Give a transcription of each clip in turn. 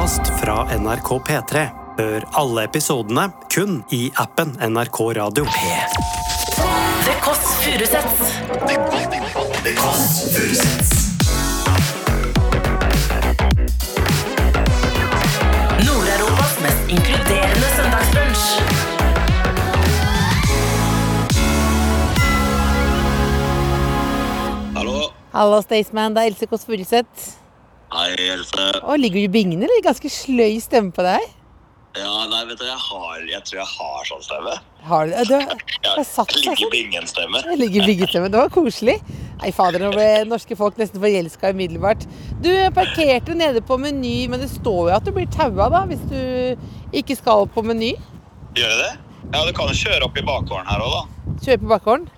podkast fra NRK P3. Hør alle episodene kun i appen NRK Radio. The Kåss Furuseths. Nord-Europas mest inkluderende søndagsbrunsj. Hallo. Hallo, Staysman. Det er Else Kåss Furuseth. Hei, Else. Å, ligger du i bingene, eller? Ganske sløy stemme på deg. Ja, nei, vet du, jeg, har, jeg tror jeg har sånn stemme. Har du Du har Ja, satt seg ligger sånn. bingen-stemme. Jeg ligger i bingestemme. Det var koselig. Nei, fader, nå ble norske folk nesten forelska umiddelbart. Du parkerte nede på Meny, men det står jo at du blir taua da, hvis du ikke skal på Meny. Gjør det det? Ja, du kan jo kjøre opp i bakgården her òg, da. Kjøre på bakgården.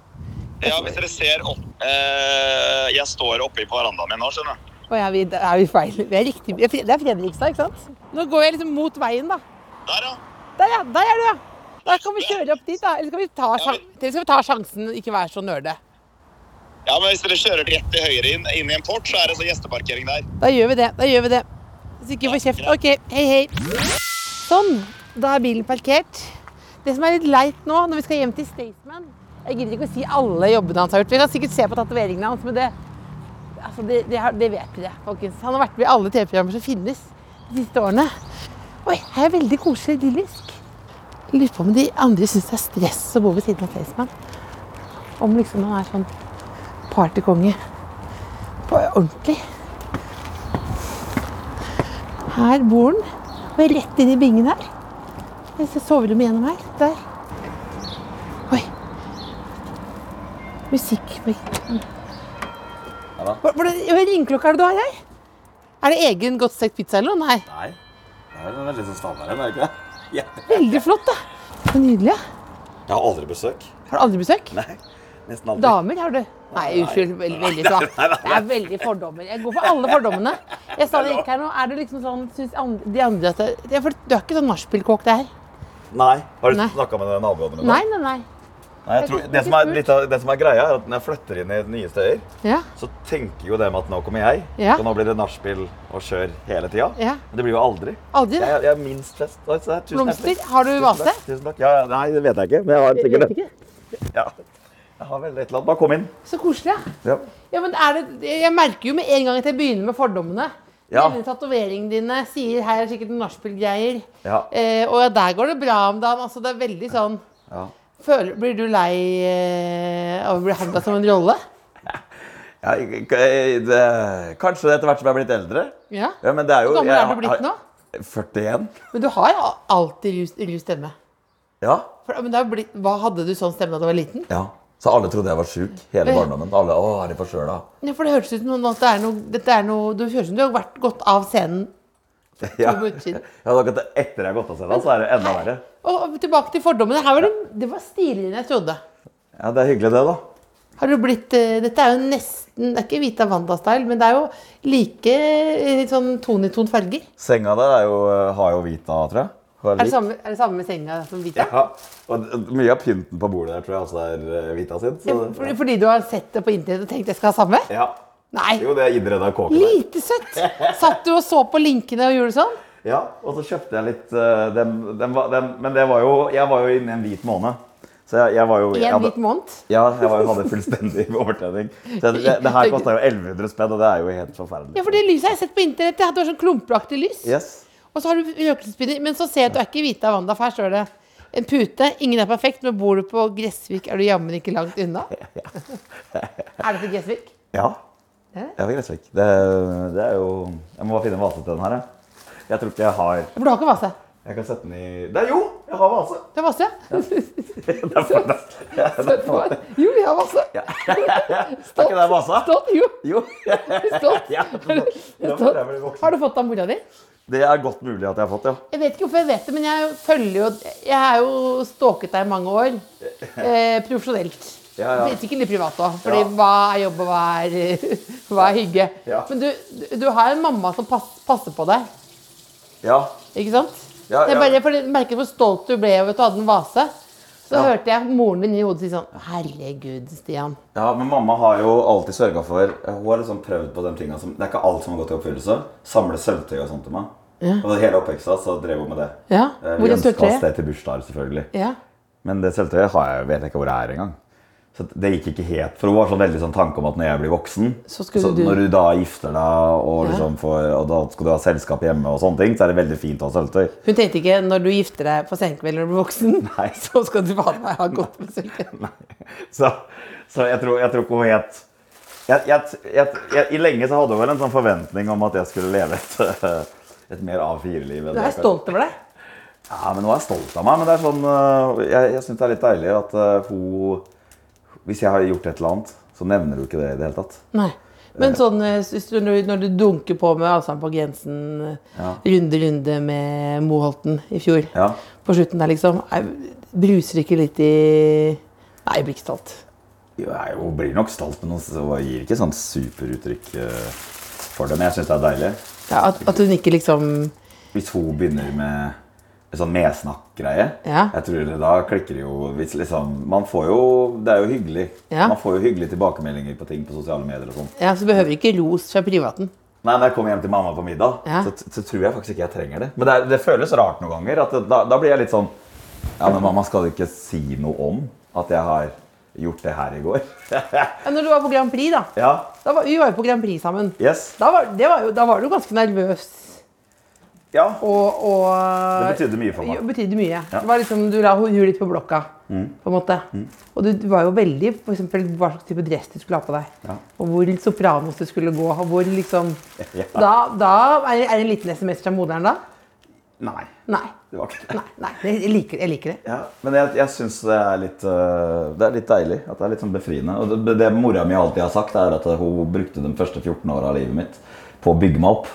Ja, hvis dere ser opp eh, Jeg står oppe på verandaen min nå, skjønner du. Å, er vi, er vi feil? Vi er riktig. Det er Fredrikstad, ikke sant? Nå går jeg liksom mot veien, da. Der, ja. Der, ja. Der er du, ja. Da kan vi kjøre opp dit, da. Eller skal vi ta, sjan eller skal vi ta sjansen, ikke være så nerde? Ja, men Hvis dere kjører rett til høyre inn, inn i en port, så er det så gjesteparkering der. Da gjør vi det. Da gjør vi det. Hvis ikke vi får kjeft. OK, hei, hei. Sånn. Da er bilen parkert. Det som er litt leit nå, når vi skal hjem til Staysman Jeg gidder ikke å si alle jobbene hans har gjort. Vi kan sikkert se på tatoveringene hans, med det, altså det, det, det vet dere, folkens. Han har vært med i alle TV-programmer som finnes de siste årene. Oi, her er veldig koselig idyllisk. Jeg Lurer på om de andre syns det er stress å bo ved siden av Staysman. Om liksom han er sånn partykonge på ordentlig. Her bor han. Og rett inn i bingen her. Jeg ser soverommet gjennom her. Der. Oi. Musikk Ja da. Hva hva er det- hva ringeklokke er det du har her? Er det egen godt stekt pizza eller noe? Nei. Nei. Det er en veldig sånn standard en, er det ikke det? Ja. Veldig flott, da. Så nydelig. ja. Jeg har aldri besøk. Har du aldri besøk? Nei. Nesten aldri. Damer har du? Nei, unnskyld. Veldig, veldig svakt. Det er veldig fordommer. Jeg går for alle fordommene. Jeg sa det ikke her nå. Er det liksom sånn Syns andre- de andre at det, er Du har ikke sånn nachspielkåk, det her. Nei. Har du snakka med naboene dine? Nei, nei, nei. Nei tror, det, som er, litt av, det som er greia, er at når jeg flytter inn i nye steder, Ja. så tenker jo dem at nå kommer jeg. Ja. Og nå blir det nachspiel og kjør hele tida. Ja. Men det blir jo aldri. Aldri, Jeg, det. jeg er minst fest. Oi, så tusen Blomster. Har du vase? Tusen takk. Ja, nei, det vet jeg ikke. Men jeg har sikkert det. Ja. Jeg har vel et eller annet. Bare kom inn. Så koselig, ja. Ja. ja men det, jeg merker jo med en gang at jeg begynner med fordommene. Ja. Denne tatoveringene dine sier her er sikkert nachspiel-greier. Ja. Eh, og der går det bra om dagen. Altså, det er veldig sånn Ja. Føler, Blir du lei eh, av å bli handla som en rolle? Ja, det, kanskje etter hvert som jeg er blitt eldre. Ja. Ja, men det er jo, Hvor gammel er du blitt nå? 41. Men du har jo alltid rus, stemme. Ja. For, men det blitt, hva Hadde du sånn stemme da du var liten? ja. Så alle trodde jeg var sjuk hele barndommen. Alle, å, er de forkjøla? Ja, for det høres ut som at det er noe, dette er noe Du høres ut som du har vært gått av scenen. Ja. Ja, da, etter jeg har gått av scenen, så er det enda verre. Og tilbake til fordommene. Her var det, det var stiligere enn jeg trodde. Ja, Det er hyggelig, det, da. Har du blitt, eh, dette er jo nesten Det er ikke Vita Wanda-style, men det er jo like eh, sånn ton-i-ton farger. Senga der er jo, har jo Vita, tror jeg. Er det, samme, er det samme senga som Vita? Ja. Og mye av pynten på bordet der tror jeg også er eh, Vita sin. Ja, Så, fordi, fordi du har sett det på internett og tenkt jeg skal ha samme? ja. Nei! Jo, det er innreda kåken. Lite søtt! Satt du og så på linkene og gjorde sånn? Ja, og så kjøpte jeg litt uh, dem, dem, var- dem, Men det var jo Jeg var jo inne i en hvit måned. Så jeg, jeg var jo I En hadde- hvit måned? Ja, jeg var hadde fullstendig overtenning. Så det, det, det her kosta jo 1100 spenn, og det er jo helt forferdelig. Ja, for det lyset har jeg sett på internett. Det hadde sånn klumpaktig lys. Yes. Og så har du røkelsespinner. Men så ser jeg at du er ikke av Wanda, for her står det en pute. Ingen er perfekt, men bor du på Gressvik, er du jammen ikke langt unna. Er det til Gressvik? Ja. Jeg var Gressvik. Det, det er jo Jeg må bare finne en vase til den her, jeg. Jeg tror ikke jeg har For du har ikke vase? Jeg kan sette den i Det er jo! Jeg har vase! Du har vase? Jo, vi har vase. Er ikke det vasa? Stolt. Jo, Jo. stolt. Ja, jeg voksen. Har du fått av mora di? Det er godt mulig at jeg har fått, ja. Jeg vet ikke hvorfor jeg vet det, men jeg følger jo Jeg har jo stalket deg i mange år. Eh, profesjonelt. Ja, ja. Sikkert litt privat òg. Ja. hva er jobb, og hva er, hva er hygge? Ja. Men du, du- har en mamma som pass, passer på deg, Ja. ikke sant? Ja, Jeg ja. bare merket jeg hvor stolt du ble over at du hadde en vase. Så Ja. hørte jeg moren din i hodet si sånn Herregud, Stian. Ja, men mamma har jo alltid sørga for Hun har liksom prøvd på de tinga som Det er ikke alt som har gått i oppfyllelse. Samle sølvtøy og sånt til meg. Og hele oppveksten så drev hun med det. Ja, Eh, hvor Vi ønska oss det til bursdager, selvfølgelig. Ja. Men det sølvtøyet har jeg, vet jeg ikke hvor det er engang. Så det gikk ikke helt, For hun var sånn veldig sånn tanke om at når jeg blir voksen Så så du- Når du da gifter deg, og, liksom får, og da skal du ha selskap hjemme, og sånne ting, så er det veldig fint å ha sølvtøy. Hun tenkte ikke når du gifter deg på senkveld når du blir voksen, Nei. så skal du faen meg ha godt med sølvtøy. Så, så jeg, tror, jeg tror ikke hun het I lenge så hadde hun vel en sånn forventning om at jeg skulle leve et, et mer A4-liv. Du er stolt over deg. Ja, men nå er jeg stolt av meg. Men det er sånn, øh, jeg, jeg syns det er litt deilig at øh, hun Hvis jeg har gjort et eller annet, så nevner du ikke det i det hele tatt. Nei. Men sånn, eh, hvis du, når, du dunker på med avstand på grensen, eh, Ja. runde, runde med Moholten i fjor, Ja. på slutten der liksom, er, bruser ikke litt i Nei, jeg blir ikke stolt. Jeg, blir nok stolt, men hun gir ikke sånn superuttrykk øh, for det. Men jeg syns det er deilig. Ja, at, at hun ikke liksom Hvis hun begynner med sånn medsnakkgreie, Ja. jeg tror det da klikker det jo hvis liksom, Man får jo Det er jo hyggelig. Ja. Man får jo hyggelige tilbakemeldinger på ting på sosiale medier og sånn. Ja, så behøver ikke ros fra privaten. Nei, Når jeg kommer hjem til mamma på middag, Ja. så, så tror jeg faktisk ikke jeg trenger det. Men det, er, det føles rart noen ganger. Det, da, da blir jeg litt sånn Ja, men mamma skal ikke si noe om at jeg har gjort det her i går. Ja, når du var på Grand Prix, da. ja. da var, vi var jo på Grand Prix sammen. Yes. Da var, det var jo, da var du ganske nervøs. Ja. Og, og Det betydde mye for meg. Det betydde mye. Ja. Mm. Det var liksom, du la huet litt på blokka. på en måte. Og du, du var jo veldig for eksempel, hva slags type dress du skulle ha på deg. Ja. Og hvor sopranos du skulle gå. Og hvor liksom Ja. Da, da er, det en liten SMS fra moderen da? Nei, Nei. det var ikke det. Nei, nei. Jeg liker, jeg liker det. Ja, men jeg, jeg syns det øh, Det er litt deilig. At det er litt sånn befriende. Og det, det mora mi alltid har sagt, er at hun brukte de første 14 åra av livet mitt på å bygge meg opp.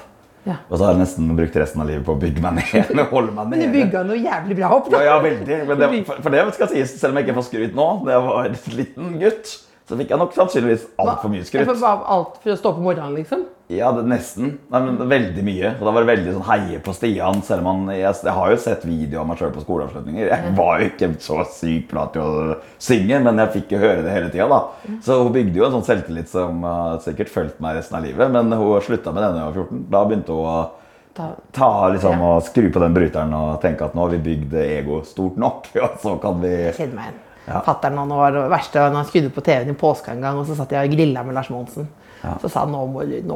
Ja. Og så har jeg nesten brukt resten av livet på å bygge meg ned. Holde meg Men du bygga noe jævlig bra opp. Da. ja, veldig. Men det, for, for det skal sies, selv om jeg ikke får skryt nå, da jeg var en liten gutt, så fikk jeg nok sannsynligvis altfor mye skryt. Alt for å stå på morgenen, liksom? Ja, det, nesten. Nei, men veldig mye. Og da var det veldig sånn heie på Stian. Selv om han, jeg, jeg har jo sett video av meg sjøl på skoleavslutninger. Jeg var jo ikke så sykt bra til å synge, men jeg fikk jo høre det hele tida. Så hun bygde jo en sånn selvtillit som uh, sikkert fulgte meg resten av livet. Men hun slutta med det da jeg var 14. Da begynte hun å Da, ta liksom Ja. og skru på den bryteren og tenke at nå har vi bygd ego stort nok. Og så kan vi Kjenn meg igjen. Ja. Fatteren han var det verste når han skrudde på TV-en i påska en gang, og så satt jeg og grilla med Lars Monsen. Så sa han nå, må, nå,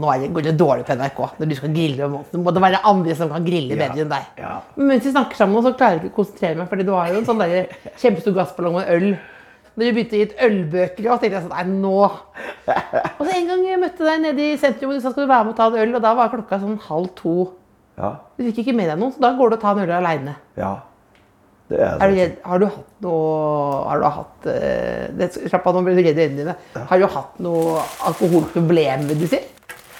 nå det, går det dårlig på NRK når du skal grille med Monsen. Må det være andre som kan grille Ja. bedre enn deg. Ja. Men mens vi snakker sammen, så klarer jeg ikke å konsentrere meg, fordi du har jo en sånn der kjempestor gassballong med øl. Når du begynte å gi ut ølbøker, og tenkte jeg sånn, nei, nå. Og så en gang jeg møtte deg nede i sentrum, og du sa skal du være med og ta en øl, og da var klokka sånn halv to. Ja. Du fikk ikke med deg noen, så da går du og tar en øl aleine. ja. Det er Er du sånn. redd, har du hatt noe Har du hatt eh, det, Slapp av, nå blir du redd i øynene dine. Har du hatt noe alkoholproblem, vil du si?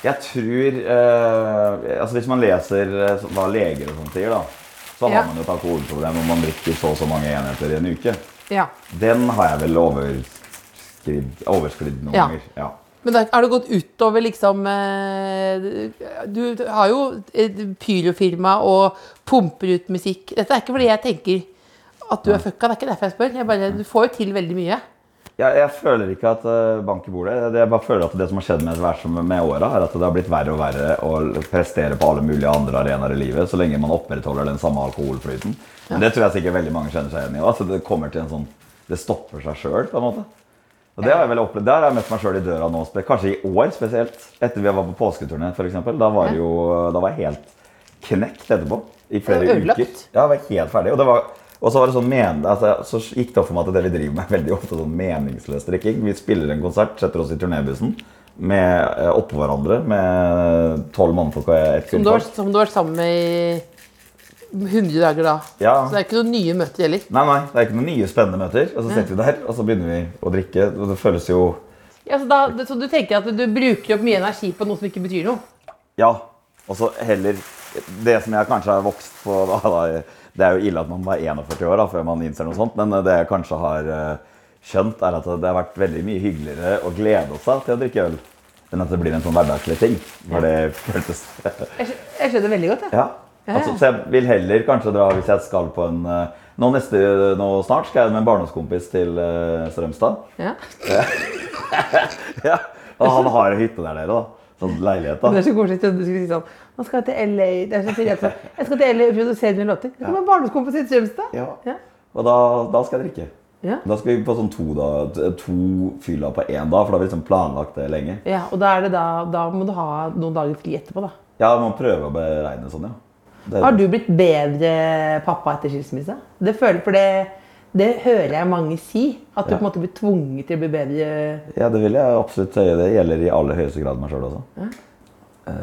Jeg tror eh, altså Hvis man leser eh, hva leger og sånt sier, da, så har Ja. man jo et alkoholproblem om man drikker så og så mange enheter i en uke. Ja. Den har jeg vel overskridd, overskridd noen Ja. ganger. Ja. Men da har det gått utover liksom eh, Du har jo pyrofirma og pumper ut musikk. Dette er ikke fordi jeg tenker at du er fucka, det er ikke derfor jeg spør. Jeg bare, du får jo til veldig mye. Jeg, jeg føler ikke at uh, bank i bordet. Det- Jeg bare føler at det som har skjedd med, med åra, er at det har blitt verre og verre å prestere på alle mulige andre arenaer i livet, så lenge man opprettholder den samme alkoholflyten. Men det tror jeg sikkert veldig mange kjenner seg igjen i. Altså, det kommer til en sånn Det stopper seg sjøl, på en måte. Og det har jeg vel opplevd. Der har jeg møtt meg sjøl i døra nå, kanskje i år spesielt. Etter vi var på påsketurné, f.eks. Da var jo Da var jeg helt knekt etterpå. I flere uker. Ja, jeg var helt ferdig. Og, det var, og så var det sånn men, altså, så gikk det opp for meg at det vi driver med, er veldig ofte sånn meningsløs drikking. Vi spiller en konsert, setter oss i turnébussen med, eh, oppå hverandre med tolv mannfolk og ett kvinnfolk. som du har vært sammen med i 100 dager da. Ja. Så det er ikke noen nye møter heller. Nei, nei, det er ikke noen nye spennende møter. Og så sitter vi der, og så begynner vi å drikke. Og det føles jo Ja, så, da, så du tenker at du bruker opp mye energi på noe som ikke betyr noe? Ja. Og så heller Det som jeg kanskje har vokst på da, da, Det er jo ille at man var 41 år da, før man innser noe sånt, men det jeg kanskje har eh, skjønt, er at det har vært veldig mye hyggeligere å glede seg til å drikke øl enn at det blir en sånn hverdagslig ting. For det føltes Jeg, skj- jeg skjønner veldig godt, jeg. Ja. Altså, så jeg vil heller kanskje dra hvis jeg skal på en eh, Nå, neste, nå snart skal jeg med en barndomskompis til eh, Strømstad. Ja. Ja, og han har en hytte der nede, da. sånn leilighet. da. Det er så koselig. Du skulle si sånn Man skal til LA Det så jeg skal til LA og produsere mine låter. Jeg kommer barndomskompis i Strømstad. Ja. Ja. Og da, da skal jeg drikke. Ja. Da skal vi på sånn to, da, to fylla på én dag, for da har vi liksom planlagt det lenge. ja. Og da, det da, da må du ha noen dager fri etterpå, da. Ja, man prøver å beregne sånn, ja. Det, Har du blitt bedre pappa etter skilsmisse? Det føler, for det, det hører jeg mange si. At du Ja. på en måte blir tvunget til å bli bedre Ja, det vil jeg absolutt si. Det gjelder i aller høyeste grad meg sjøl også. Eh,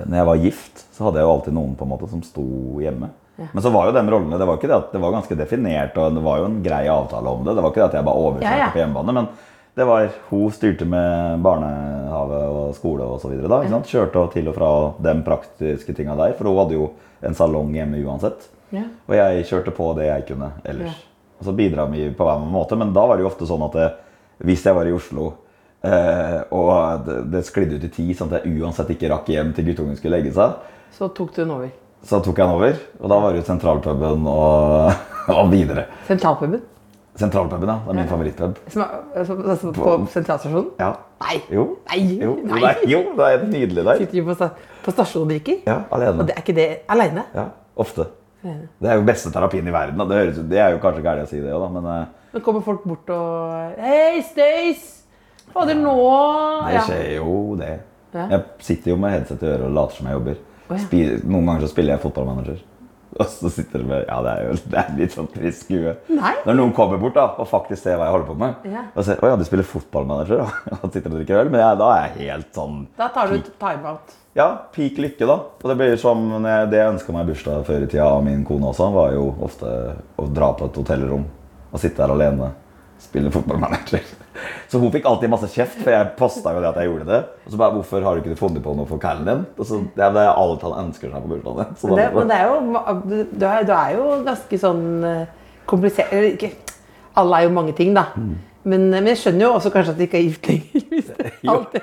Når jeg var gift, så hadde jeg jo alltid noen på en måte som sto hjemme. Men så var jo de rollene det var ikke det at det var ganske definert, og det var jo en grei avtale om det. Det var ikke det at jeg bare overkjørte Ja, ja. på hjemmebane. Men det var, hun styrte med barnehage og skole og så videre. da, ikke sant? Kjørte til og fra de praktiske tinga der, for hun hadde jo en salong hjemme uansett. Ja. Og jeg kjørte på det jeg kunne ellers. Og så bidra mye på hver måte, men da var det jo ofte sånn at det, hvis jeg var i Oslo eh, og det, det sklidde ut i tid, sånn at jeg uansett ikke rakk hjem til guttungen skulle legge seg, Så tok du den over. så tok jeg den over. Og da var det sentralpuben og, og videre. Sentralpuben? Sentralpuben, ja. Det er min favorittpub. Som altså, altså, på sentralstasjonen? Ja. Nei! Jo. Nei! Jo, Nei. det er, jo, det er nydelig der. Sitter jo på, på stasjonen og drikker? Ja, alene. Og det er ikke det aleine? Ja, ofte. Det er jo beste terapien i verden. Det, høres, det er jo kanskje gærent å si det òg, da, men eh, Men kommer folk bort og Hei, Stace! Fader, nå det ja. skjer jo det. Jeg sitter jo med headset i øret og later som jeg jobber. Noen ganger så spiller jeg fotballmanager. Og så sitter det med Ja, det er jo det er litt sånn trist skue. Når noen kommer bort da, og faktisk ser hva jeg holder på med, Ja. og ser Å ja, du spiller fotballmanager, da. Og sitter og drikker øl. Men jeg, da er jeg helt sånn Da tar du timeout. Ja, peak lykke, da. Og det blir som jeg, det jeg ønska meg i bursdag før i tida av min kone også, var jo ofte å dra på et hotellrom og sitte der alene. Spille fotballmanager. Så hun fikk alltid masse kjeft, for jeg posta jo det at jeg gjorde det. Og så bare 'Hvorfor har du ikke funnet på noe for kallen din?' Og så, det er alt han ønsker seg på bursdagen din. Men det, men det er jo, du, du er, du er jo ganske sånn eh, komplisert eller ikke, Alle er jo mange ting, da. Men, men jeg skjønner jo også kanskje at de ikke er gift lenger. Hvis det alt,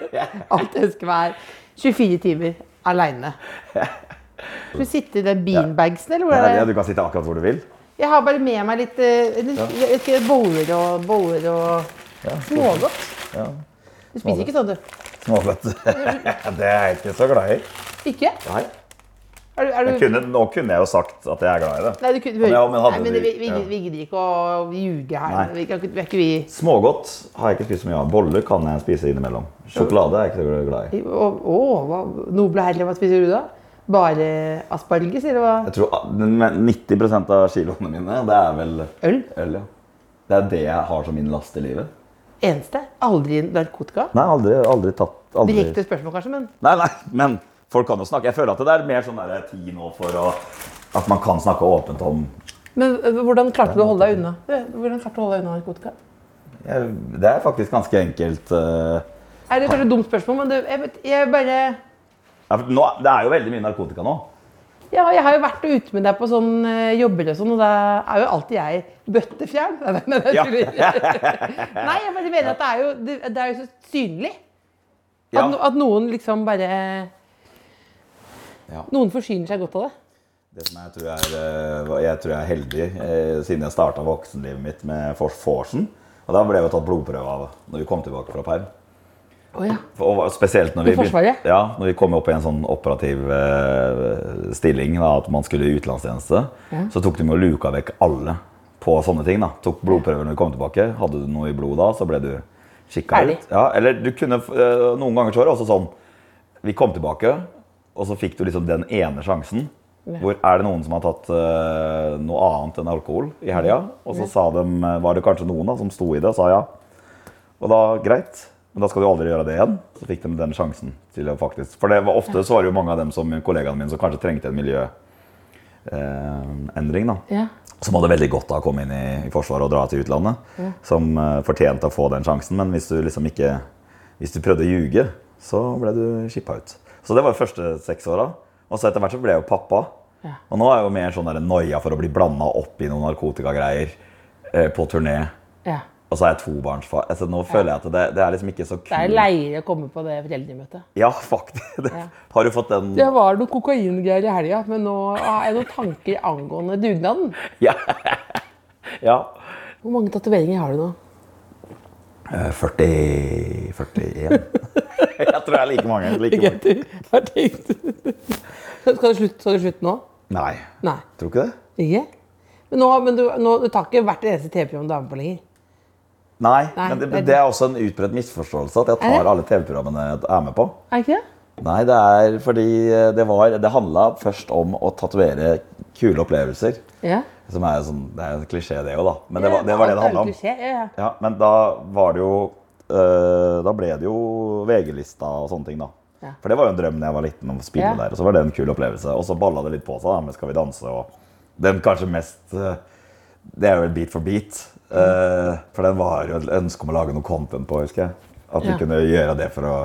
alt jeg ønsker meg er 24 timer aleine. Skal du sitte i den beanbagsen, eller hvor Ja, det? ja, du kan sitte akkurat hvor du vil. Jeg har bare med meg litt litt, litt- ikke, boller og boller og smågodt. Ja. Du spiser ikke sånn, du? Smågodt. det er jeg ikke så glad i. Ikke? Nei. Er du, er du kunne, nå kunne jeg jo sagt at jeg er glad i det. Nei, du, kunne- Ja, men nei, men det, vi, vi, vi gidder ikke å ljuge her. Vi, kan, vi vi Smågodt har jeg ikke spist så mye av. Boller kan jeg spise innimellom. Sjokolade er jeg ikke så glad i. Å, hva noble herre, hva spiser du da? Bare asparges, eller hva? Jeg tror ah, men 90 av kiloene mine, det er vel Øl? øl. ja. Det er det jeg har som min last i livet. Eneste? Aldri narkotika? Nei, aldri, aldri tatt aldri. Direkte spørsmål, kanskje, men Nei, nei, men folk kan jo snakke. Jeg føler at det er mer sånn der tid nå for å, at man kan snakke åpent om Men hvordan klarte du å holde deg unna? Hvordan klarte du å holde deg unna narkotika? jeg, Det er faktisk ganske enkelt. Uh... Er det kanskje et dumt spørsmål, men det, jeg, vet, jeg bare ja, for nå, det er jo veldig mye narkotika nå. ja, Jeg har jo vært ute med deg på sånn øh, jobber og sånn, og da er jo alltid jeg bøttefjern. Nei, nei, Ja. Nei, jeg bare mener at det er jo, det, det er jo så synlig. At, Ja. at noen liksom bare Ja. Noen forsyner seg godt av det. Det som jeg tror er, eh, jeg tror jeg er heldig, eh, siden jeg starta voksenlivet mitt med Fors- Forsen. Og da ble jeg tatt blodprøve av når vi kom tilbake fra perm. Å ja. Og spesielt når vi? Ja, når vi kom opp i en sånn operativ eh, stilling, da, at man skulle i utenlandstjeneste, så tok de med og luka vekk alle på sånne ting. da. Tok blodprøver når vi kom tilbake. Hadde du noe i blodet da, så ble du kikka ut. Ja, eller du kunne, eh, Noen ganger så var det også sånn Vi kom tilbake, og så fikk du liksom den ene sjansen. Hvor er det noen som har tatt eh, noe annet enn alkohol i helga? Og så sa dem, eh, var det kanskje noen da, som sto i det og sa ja. Og da, greit. Men da skal du aldri gjøre det igjen. Så fikk de den sjansen til å faktisk For det var ofte så var det jo mange av dem som kollegaene mine som kanskje trengte en miljøendring. da. Ja. Som hadde veldig godt av å komme inn i, i Forsvaret og dra til utlandet. Som eh, fortjente å få den sjansen. Men hvis du liksom ikke Hvis du prøvde å ljuge, så ble du skippa ut. Så det var de første seks åra. Og så etter hvert så ble jeg jo pappa. Ja. Og nå er jeg jo mer sånn noia for å bli blanda opp i noen narkotikagreier eh, på turné. ja. Og så er jeg tobarnsfar. Altså, nå føler jeg at det, det er liksom ikke så kult. Det er leiere å komme på det foreldremøtet. Ja, faktisk. Det, Ja. Har du fått den Det var noe kokaingreier i helga, men nå har jeg noen tanker angående dugnaden. Ja. ja. Hvor mange tatoveringer har du nå? Eh, 40 41. jeg tror jeg er like mange. Like mange. Skal du slutte, skal du slutte nå? Nei, Nei. tror ikke det. Ikke? Men, nå, men du, nå, du tar ikke hvert eneste TV-program du er med på lenger? Nei, Nei, men det, det- er også en utbredt misforståelse at jeg tar alle TV-programmene jeg er med på. Er ikke det? Nei, det er fordi eh, det var Det handla først om å tatovere kule opplevelser. Ja. Som er sånn, Det er en klisjé, det òg, da. Men det var det var det, det handla om. Ja, ja. Ja, men da var det jo øh, Da ble det jo VG-lista og sånne ting, da. Ja. For det var jo en drøm da jeg var liten om å spille der. Og så var det en kul opplevelse. Og så balla det litt på seg da, med Skal vi danse og Den kanskje mest øh, Det er jo en Beat for beat. Øh, for den var jo et ønske om å lage noe content på, husker jeg. At vi Ja. kunne gjøre det for å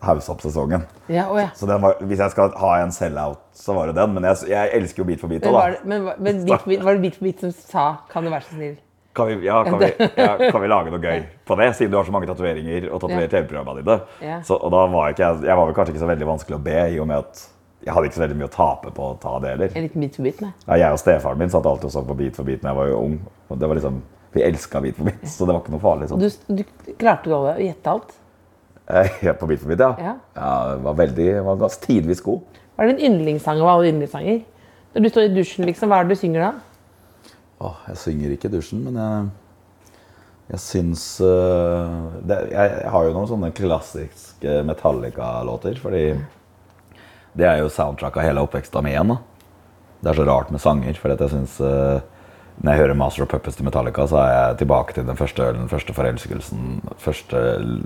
hause opp sesongen. ja, oh, ja. Så den var, hvis jeg skal ha en sell-out, så var det den. Men jeg, jeg elsker jo Beat for beat òg, da. men, var- men beat, bit, var det Bit for Bit som sa 'kan du være så snill'? Kan vi, ja, kan, vi, ja, kan vi lage noe gøy på det, siden du har så mange tatoveringer og tatoverer Ja. TV-programmene dine? Ja. Så, og da var jeg, jeg var vel kanskje ikke så veldig vanskelig å be, i og med at jeg hadde ikke så veldig mye å tape på å ta det heller. Liten Bit for Bit? Nei. Ja, jeg og stefaren min satt alltid og så på Beat for beat da jeg var jo ung. Og det var liksom, vi elska Bit for bit, så det var ikke noe farlig. Sånn. du, du klarte å gjette alt? Ja, på Bit for bit, ja. Ja. ja var veldig, var tidvis god. Hva er din yndlingssang av alle yndlingssanger? Når du står i dusjen, liksom, hva er det du synger da? Åh, jeg synger ikke i dusjen, men jeg, jeg syns uh, det, jeg, har jo noen sånne klassiske Metallica-låter, fordi det er jo soundtrack av hele oppveksten min igjen. da. Det er så rart med sanger, for jeg syns øh, Når jeg hører Master of Puppets til Metallica, så er jeg tilbake til den første ølen, første forelskelsen, første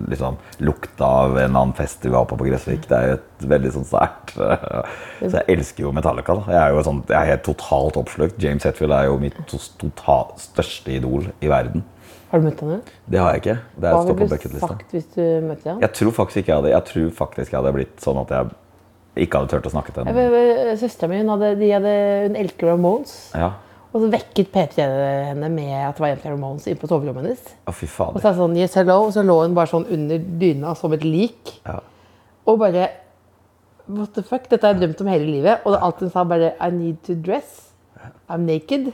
liksom, lukta av en annen fest vi var på på Gressvik. Det er jo et veldig sånn sterkt Så jeg elsker jo Metallica. da. Jeg er jo sånn, jeg er helt totalt oppslukt. James Hetfield er jo mitt to- totalt største idol i verden. Har du møtt henne? Det har jeg ikke. Det Hva står på ville du sagt hvis du møtte henne? Jeg tror faktisk ikke jeg hadde Jeg tror faktisk jeg hadde blitt sånn at jeg ikke hadde turt å snakke til henne. Søstera mi hun, hadde, de hadde, hun elsker Ramones. Ja. Og så vekket P3 henne med at det var egentlig Ramones inne på soverommet hennes. Å, fy Og så, sånn, yes, hello, og så lå hun bare sånn under dyna som et lik. Ja. Og bare What the fuck? Dette har jeg drømt om hele livet. Og alt hun sa, bare I need to dress. I'm naked.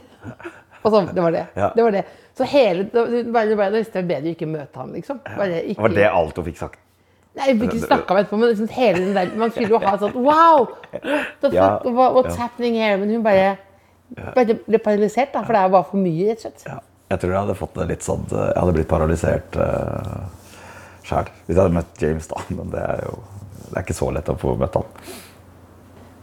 Og så, det var det. Ja. Det var det. Så hele bare, bare, Da visste jeg bedre ikke møte ham, liksom. Bare ikke, Var det alt hun fikk sagt? Nei, vi ikke snakka med etterpå, men liksom hele den der Man skulle jo ha sånn Wow! What the fuck? Ja, what's ja. happening here? Men hun bare ble paralysert, da. For det er jo bare for mye, rett og slett. Ja. Jeg tror jeg hadde fått det litt sånn Jeg hadde blitt paralysert uh, sjæl. Hvis jeg hadde møtt James, da. Men det er jo Det er ikke så lett å få møtt han.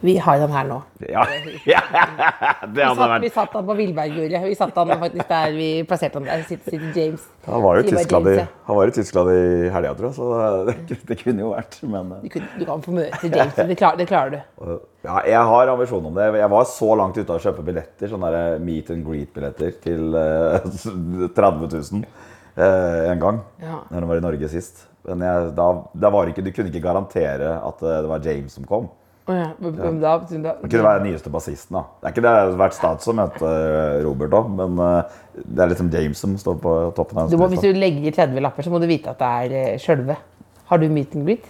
Vi har den her nå. Ja, ja det hadde satt, vi vært satt han på Villbergjuret. Vi satt han faktisk der vi plasserte han der. Sitter, sitter James. Han var jo i Tyskland i, han var i, Tyskland i helga, tror jeg, så det, det kunne jo vært. Men Du, kunne, du kan få møte James. Det, klar, det klarer du. ja, jeg har ambisjon om det. Jeg var så langt ute av å kjøpe billetter, sånne der meet and greet-billetter, til eh, 30 000 eh, en gang. Ja. Når jeg var i Norge sist. Men jeg, da, da var ikke, du kunne ikke garantere at eh, det var James som kom. Å ja, men- men da, da, Det kunne være den nyeste bassisten. da. Det er ikke det det har vært stats som møter Robert òg, men eh, det er liksom James som står på toppen du må, Hvis du legger i 30 lapper, så må du vite at det er uh, sjølve. Har du meet and greet?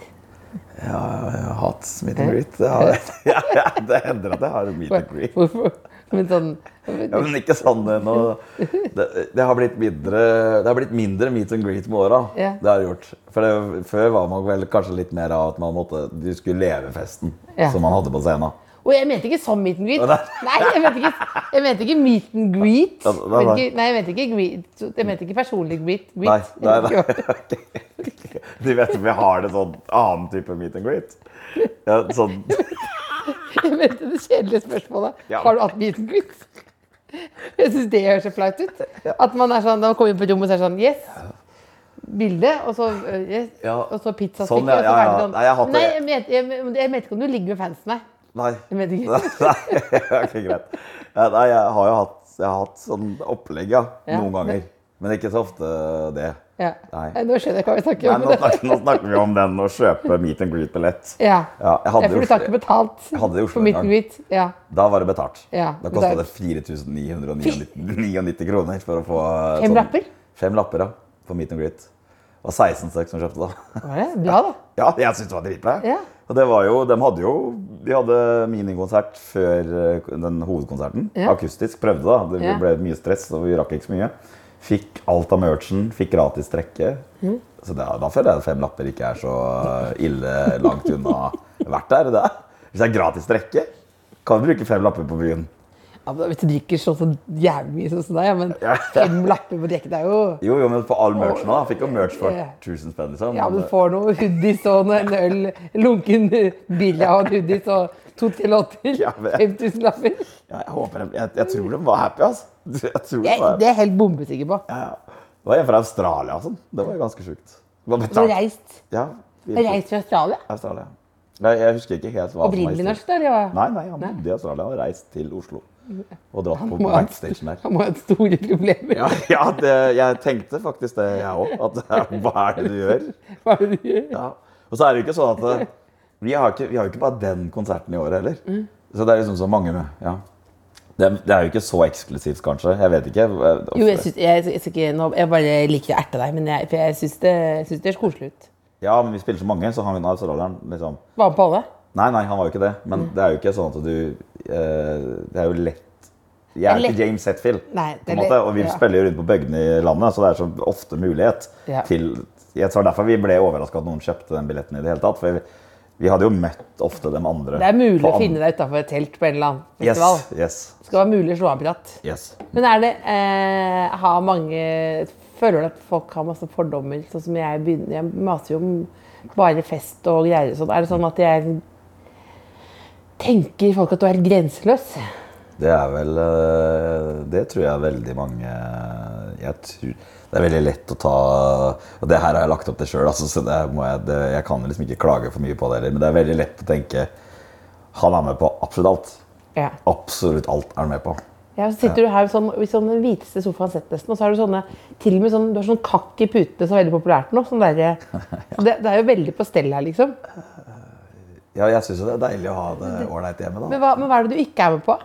Ja, jeg har hatt meet and greet. Det, ja, ja, det hender at jeg har meet and greet. Hvorfor? Men sånn, Ja, men ikke sånn eh, nå, det, det, har blitt mindre, det har blitt mindre meet and greet med åra. Ja. Det har gjort. For det, før var man vel kanskje litt mer av at man måtte, du skulle leve festen Ja. som man hadde på scenen. og jeg mente ikke sånn meet and greet. Nei. Jeg mente ikke, jeg mente ikke meet and greet. Jeg mente ikke, nei, jeg mente ikke greet. Jeg mente ikke personlig greet. Greet. nei, nei, nei. Du vet vi har det sånn annen type meet and greet. Ja, sånn, Jeg mente det kjedelige spørsmålet. Ja. Har du hatt biten kvitt? Jeg syns det høres så flaut ut. At man er sånn, man kommer inn på et rom og ser sånn Yes. Bilde, og så, uh, yes, og så pizzastykke. Sånn, ja, ja, ja. sånn. Nei, jeg Nei, det. jeg mente jeg, jeg mente ikke om du ligger med fansen, nei. nei. Jeg mente ikke. Nei, ok, greit. Nei, jeg har jo hatt, jeg har hatt sånn opplegg. Ja, Noen ganger. Men ikke så ofte det. Ja. Nei. Nei, Nå skjønner jeg hva vi snakker Nei, om. nå, snakker, nå snakker vi om den å kjøpe meet and greet-billett. Ja. Ja, jeg hadde for du tar ikke betalt for meet and greet. Ja. Da var det betalt. Ja, da kosta det 4999 kroner for å få Fem Fem lapper? Fem lapper, ja. For meet and greet. Det var 16 stykker som kjøpte da. Var det? Bra, da. Ja, jeg syntes det var dritbra. Ja. Og det var jo, de hadde jo De hadde minikonsert før eh, den hovedkonserten. Ja. Akustisk. Prøvde, da. Det ble mye stress, og vi rakk ikke så mye. Fikk alt av merchen, fikk gratis trekke. Mm. Så da, da føler jeg at fem lapper ikke er så ille langt unna verdt der. er det det? Hvis det er gratis trekke, kan du bruke fem lapper på byen. Ja, men Hvis du drikker så, så jævlig mye sånn som deg, men fem lapper på trekke, det er jo Jo, jo, men på all merchen da. Fikk jo merch for Ja. 1000 spenn, liksom. Ja, men du får noe hoodies og en øl, lunken billig og en hoodies og to-tre låter. Ja, men- 5000 lapper. Ja, jeg, håper, jeg, jeg tror de var happy, altså. Jeg var, det er jeg helt bombesikker på. ja, ja. Det var en fra Australia og sånn. Det var jo ganske sjukt. Reist, Ja, reist fra Australia? Australia. Nei, jeg husker ikke helt hva Opprinnelig norsk, da? Ja. Nei, nei, han bodde i Australia og reist til Oslo. Og dratt på backstage backstation der. Han må ha hatt store problemer. Ja, ja det, jeg tenkte faktisk det, jeg òg. Hva er det du gjør? Hva er det du gjør? Ja. Og så er det jo ikke sånn at vi har ikke, vi har jo ikke bare den konserten i året heller. Mm. Så det er liksom så mange med. Ja. Det, det er jo ikke så eksklusivt, kanskje. Jeg vet ikke. Jo, jeg, synes, jeg, jeg, ikke, jeg bare liker å erte deg, men jeg, for jeg syns det, syns det er koselig ut. Ja, men vi spiller så mange, så han australieren liksom Var han på alle? Nei, nei, han var jo ikke det. Men Mm. det er jo ikke sånn at du eh, Det er jo lett Jeg er ikke James Hetfield, Nei, måte, og vi ja. spiller jo rundt på bøggene i landet, så det er så ofte mulighet Ja. til Jeg tror derfor vi ble overraska at noen kjøpte den billetten i det hele tatt. For vi, hadde jo møtt ofte de andre. Det er mulig å finne deg utafor et telt på en eller annen festival. Yes, yes, Det skal være mulig å slå av prat. yes. Men er det eh, Har mange Føler du at folk har masse fordommer? Sånn som jeg begynner Jeg maser jo om bare fest og greier og sånn. Er det sånn at jeg Tenker folk at du er grenseløs? Det er vel eh, Det tror jeg veldig mange Jeg tror det er veldig lett å ta Og det her har jeg lagt opp til sjøl, altså, så det må jeg, det, jeg kan liksom ikke klage for mye på det heller. Men det er veldig lett å tenke Han er med på absolutt alt. Ja. Absolutt alt er han med på. Ja, så sitter du her sånn, i sånn den hviteste sofaen sett nesten, og så har du sånne til og med sånn, du har sånn kakk i putene som er veldig populært nå. Sånn der, så det, det er jo veldig på stell her, liksom. Ja, jeg syns det er deilig å ha det ålreit hjemme, da. Men hva, men hva er det du ikke er med på?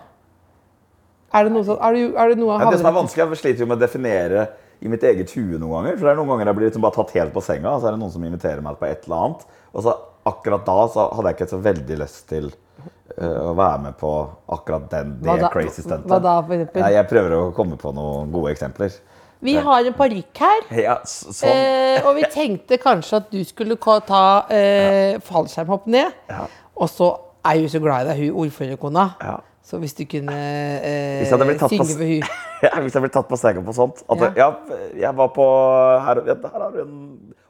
Er det noe sånn, er det, er det noe Ja, det som er vanskelig, at jeg sliter jo med å definere i mitt eget hue noen ganger. For det er noen ganger jeg blir liksom bare tatt helt på senga, og så er det noen som inviterer meg på et eller annet. Og så akkurat da så hadde jeg ikke så veldig lyst til eh, å være med på akkurat den, det da- crazy stuntet. hva da, for eksempel? Nei, jeg prøver å komme på noen gode eksempler. Vi har en parykk her. Ja, sånn. Eh, og vi tenkte kanskje at du skulle ta eh, fallskjermhopp ned. Ja. Og så er hun så glad i deg, hun ordførerkona. Ja. Så hvis du kunne eh, jeg synge for Ja, Hvis jeg blir tatt på senga på sånt. At ja. jeg var på her, ja, her en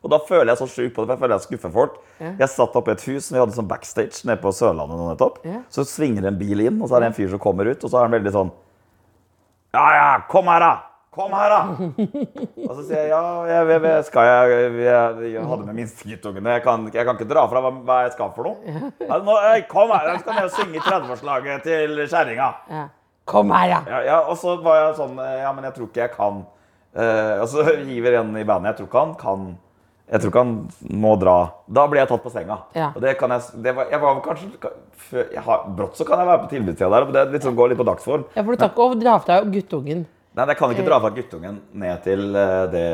Og da føler jeg så sjukt på det, for jeg føler jeg skuffer folk. Jeg satt oppe i et hus som vi hadde sånn backstage nede på Sørlandet nå nettopp. Ja. Så svinger en bil inn, og så er det en fyr som kommer ut, og så er han veldig sånn Ja, ja, kom her, da! Kom her, da! og så sier jeg ja, jeg, jeg, jeg skal jeg, jeg, jeg hadde med minsteguttungene. Jeg, jeg kan ikke dra fra hva, hva jeg skal for noe. Ja, nå, «Øy, kom her, jeg skal ned og synge i 30-årslaget til kjerringa. ja. Kom her, ja. Ja, ja, og så var jeg sånn eh, Ja, men jeg tror ikke jeg kan uh, Og så hiver en i bandet. Jeg tror ikke han kan Jeg tror ikke han må dra. Da blir jeg tatt på senga. Ja. Og det kan jeg det var, Jeg var kanskje før, har, Brått så kan jeg være på tilbudssida der. Det liksom går litt på dagsform. Ja, For du tar ikke og drar fra deg guttungen. Nei, jeg kan ikke dra fra guttungen ned til eh, det,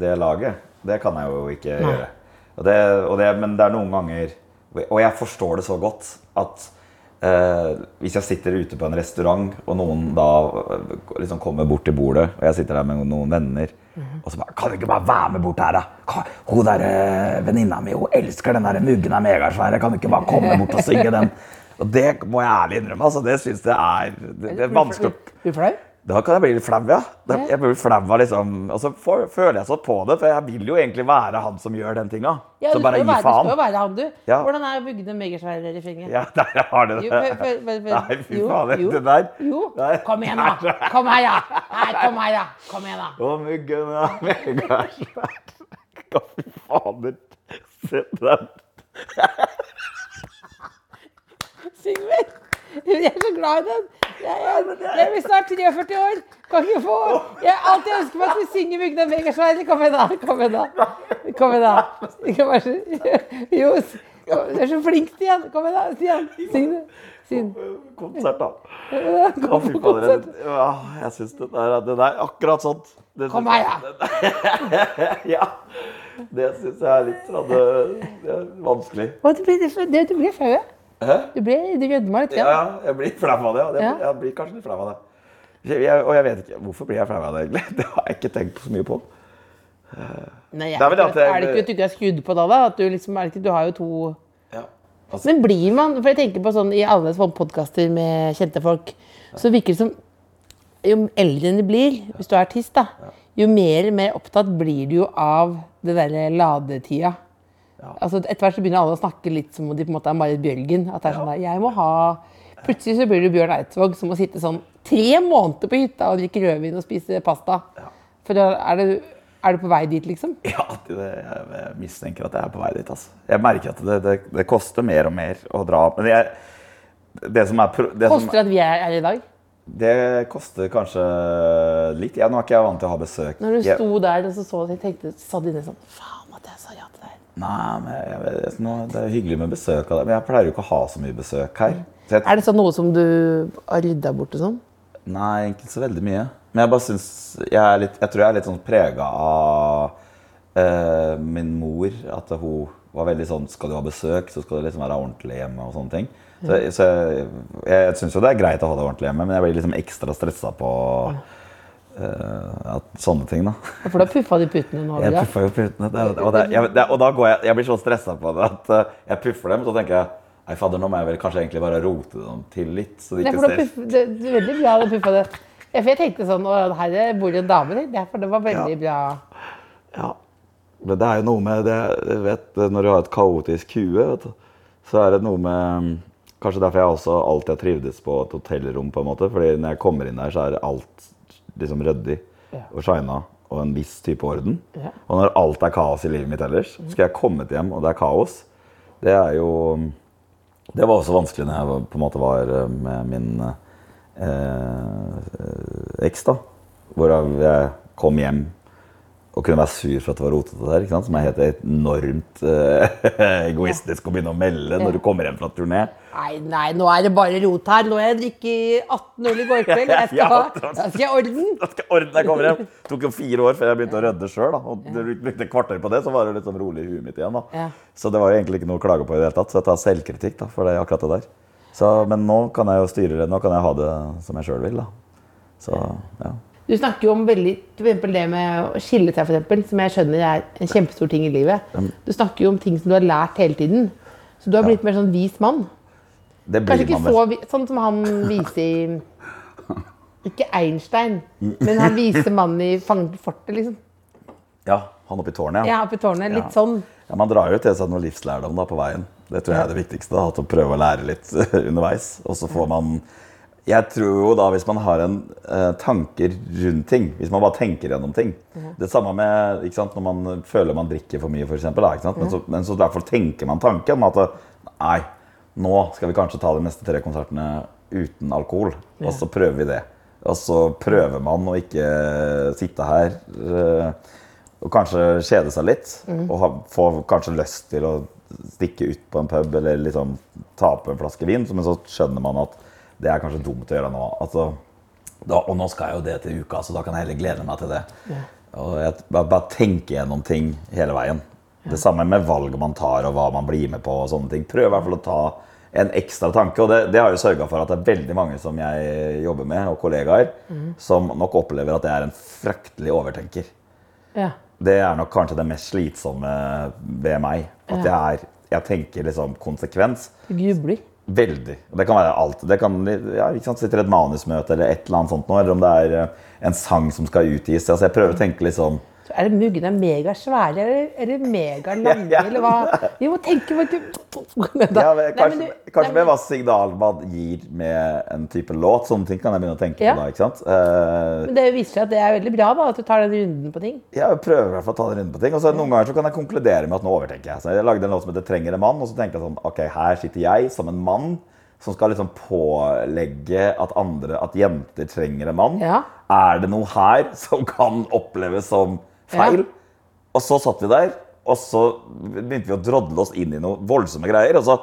det laget. Det kan jeg jo ikke Nei. gjøre. Og det, og det, men det er noen ganger Og jeg forstår det så godt at eh, hvis jeg sitter ute på en restaurant, og noen da eh, liksom kommer bort til bordet, og jeg sitter der med noen venner Mhm. og så bare 'Kan du ikke bare være med bort her, da?' Ka- 'Hun der eh, venninna mi, hun elsker den der muggen er megasvær. Kan du ikke bare komme bort og synge den?' Og det må jeg ærlig innrømme. altså Det syns jeg er det, det er vanskelig å Blir du flau? Da kan jeg bli litt flau, ja. Da- Jeg blir flau liksom Og så får- føler jeg så på det, for jeg vil jo egentlig være han som gjør den tinga. Ja, så bare gi være, du skal jo være han, du. Ja. Hvordan er Bugde megasvære refrenget? Ja, der har du det. Jo, for- for- for- for- Nei, fy faen, jo, det der. Jo. Kom igjen, da! Kom her, ja! Nei, kom her, ja! Kom igjen, da! Å, muggen er megasvær. Hva fy fader. Se den. Syng mer. Jeg er så glad i den. Jeg, blir snart 43 år. Kan ikke få Jeg har alltid ønsket meg at vi synger Bugde megasvære. Kom igjen, da! Kom igjen, da! Kom igjen, da! Jo, du er så flink, Stian. Kom igjen, da. Stian, syng det. Syng. Konsert, da. Kom på konsert. Ja, jeg syns det der akkurat sånn. Det Kom her, ja. ja. Det syns jeg er litt sånn, det, det er vanskelig. Du du, du flau, ja. Hæ? Du ble, du rødma litt. Ja, Ja. ja, jeg blir flau av det. Jeg, Ja. Jeg blir kanskje litt flau av det. Jeg, og jeg vet ikke Hvorfor blir jeg flau av det, egentlig? Det har jeg ikke tenkt så mye på. Nei, jeg, Det er vel at jeg- er det ikke at du ikke er skrudd på da? da? At du, liksom, er det ikke, du har jo to Ja. Altså, Men blir man For jeg tenker på sånn i alle sånne podkaster med kjente folk, så virker det som Jo eldre du blir, hvis du er artist, da, jo mer mer opptatt blir du jo av det derre ladetida. Altså, etter hvert så begynner alle å snakke litt som om de på en måte er Marit Bjørgen. At det er sånn der, jeg må ha Plutselig så blir du Bjørn Eidsvåg som må sitte sånn tre måneder på hytta og drikke rødvin og spise pasta. For da er du, er du på vei dit, liksom? Ja, det, jeg, jeg mistenker at jeg er på vei dit. Altså. Jeg merker at det, det, det koster mer og mer å dra. Men jeg, det som er Det koster som, at vi er her i dag? Det koster kanskje litt. Ja, nå er ikke jeg vant til å ha besøk. Når du Jeg- sto der og så så jeg tenkte, sa dine sånn Faen at jeg sa ja til deg. Nei, men jeg, vet, nå, Det er hyggelig med besøk, av deg, men jeg pleier jo ikke å ha så mye besøk her. Jeg, Er det sånn noe som du har rydda bort og sånn? Nei, egentlig så veldig mye. Men jeg bare syns Jeg, litt, jeg tror jeg er litt sånn prega av eh, min mor. At hun var veldig sånn Skal du ha besøk, så skal det liksom være ordentlig hjemme og sånne ting. Så, så jeg, jeg syns jo det er greit å ha det ordentlig hjemme, men jeg blir liksom ekstra stressa på uh, at, sånne ting, da. Ja, For da puffa de puttene nå? Jeg puffa jo putene. Det, og, det, jeg, det, og da går jeg Jeg blir så stressa på det at uh, jeg puffer dem, så tenker jeg Nei, fader, nå må jeg vel kanskje egentlig bare rote dem til litt, så de Nei, ikke ser puff, det, det er veldig bra å puffa det. Ja, for jeg tenkte sånn Å, her bor det en dame, din, derfor For det var veldig bra. Ja. Men det er jo noe med det vet, Når du har et kaotisk hue, vet du, så er det noe med Kanskje derfor jeg også alltid har trivdes på et hotellrom. på en måte, fordi når jeg kommer inn der, så er alt liksom ryddig og shina og en viss type orden. Ja. Og når alt er kaos i livet mitt ellers, skal jeg komme til hjem, og det er kaos. Det er jo Det var også vanskelig når jeg på en måte var eh, med min eh, eks, da. Hvorav jeg kom hjem og kunne være sur for at det var rotete der. ikke sant? Som er helt enormt uh, egoistisk å begynne å melde når du kommer hjem fra turné. Nei, nei, nå er det bare rot her. Nå har jeg drukket 18 øl i går kveld. Jeg skal, ha, da skal jeg orden. Da skal jeg ordne jeg kommer hjem. Det tok jo fire år før jeg begynte å rydde sjøl. Og det brukte et kvarter på det, så var det litt sånn rolig i huet mitt igjen. da. Ja. Så det var jo egentlig ikke noe å klage på i det hele tatt. Så jeg tar selvkritikk da, for det, akkurat det der. Så, men nå kan jeg jo styre det. Nå kan jeg ha det som jeg sjøl vil. da. Så, ja. Du snakker jo om veldig, for det med å skille seg, for eksempel, som jeg skjønner er en kjempestor ting i livet. Du snakker jo om ting som du har lært hele tiden. Så du har blitt mer sånn vis mann. Det Kanskje ikke så sånn som han viser i Ikke Einstein, men han viser mannen i Fanget på fortet, liksom. Ja, han oppe i tårnet, Ja, oppe i tårnet. Litt Ja. sånn. Ja, Man drar jo til seg noe livslærdom da, på veien. Det tror jeg er det viktigste. da, At å prøve å lære litt underveis. Og så får man Jeg tror jo da, hvis man har en eh, tanker rundt ting, hvis man bare tenker gjennom ting Det samme med sant, når man føler man drikker for mye, f.eks. Men, så- men så derfor tenker man tanken at nei, nå skal vi kanskje ta de neste tre konsertene uten alkohol. Og så prøver vi det. Og så prøver man å ikke sitte her eh, og kanskje kjede seg litt. Og ha, få kanskje lyst til å stikke ut på en pub eller liksom ta på en flaske vin. Men så skjønner man at det er kanskje dumt å gjøre nå. Altså, da, og nå skal jeg jo det til uka, så da kan jeg heller glede meg til det. Og jeg, bare, bare tenke gjennom ting hele veien. Det samme med valg man tar og hva man blir med på. og sånne ting. Prøv i hvert fall å ta en ekstra tanke. Og det, det har jo sørga for at det er veldig mange som jeg jobber med, og kollegaer, som nok opplever at jeg er en fryktelig overtenker. Ja. Det er nok kanskje det mest slitsomme ved meg. At jeg, er, jeg tenker liksom konsekvens. Du grubler. Veldig. Det kan være alt. Det kan, ja, ikke sant, Sitter et manusmøte eller et eller annet sånt nå, eller om det er eh, en sang som skal utgis. Altså, jeg prøver å tenke litt Så er det muggene megasvære eller, eller megalange, Ja, ja. eller hva? Vi må tenke på ikke... ja, men, Kanskje, kanskje med hva signal man gir med en type låt. Sånne ting kan jeg begynne å tenke Ja. på da. ikke sant? Uh, Men det viser seg at det er veldig bra da, at du tar den runden på ting. Ja, jeg prøver i hvert fall å ta den runden på ting. Og så Noen ganger så kan jeg konkludere med at nå overtenker jeg. Så jeg lagde en låt som heter 'Trenger en mann', og så tenkte jeg sånn Ok, her sitter jeg som en mann som skal liksom pålegge at andre, at jenter trenger en mann. Ja. Er det noe her som kan oppleves som feil? Ja. Og så satt vi der, og så begynte vi å drodle oss inn i noe voldsomme greier. Og så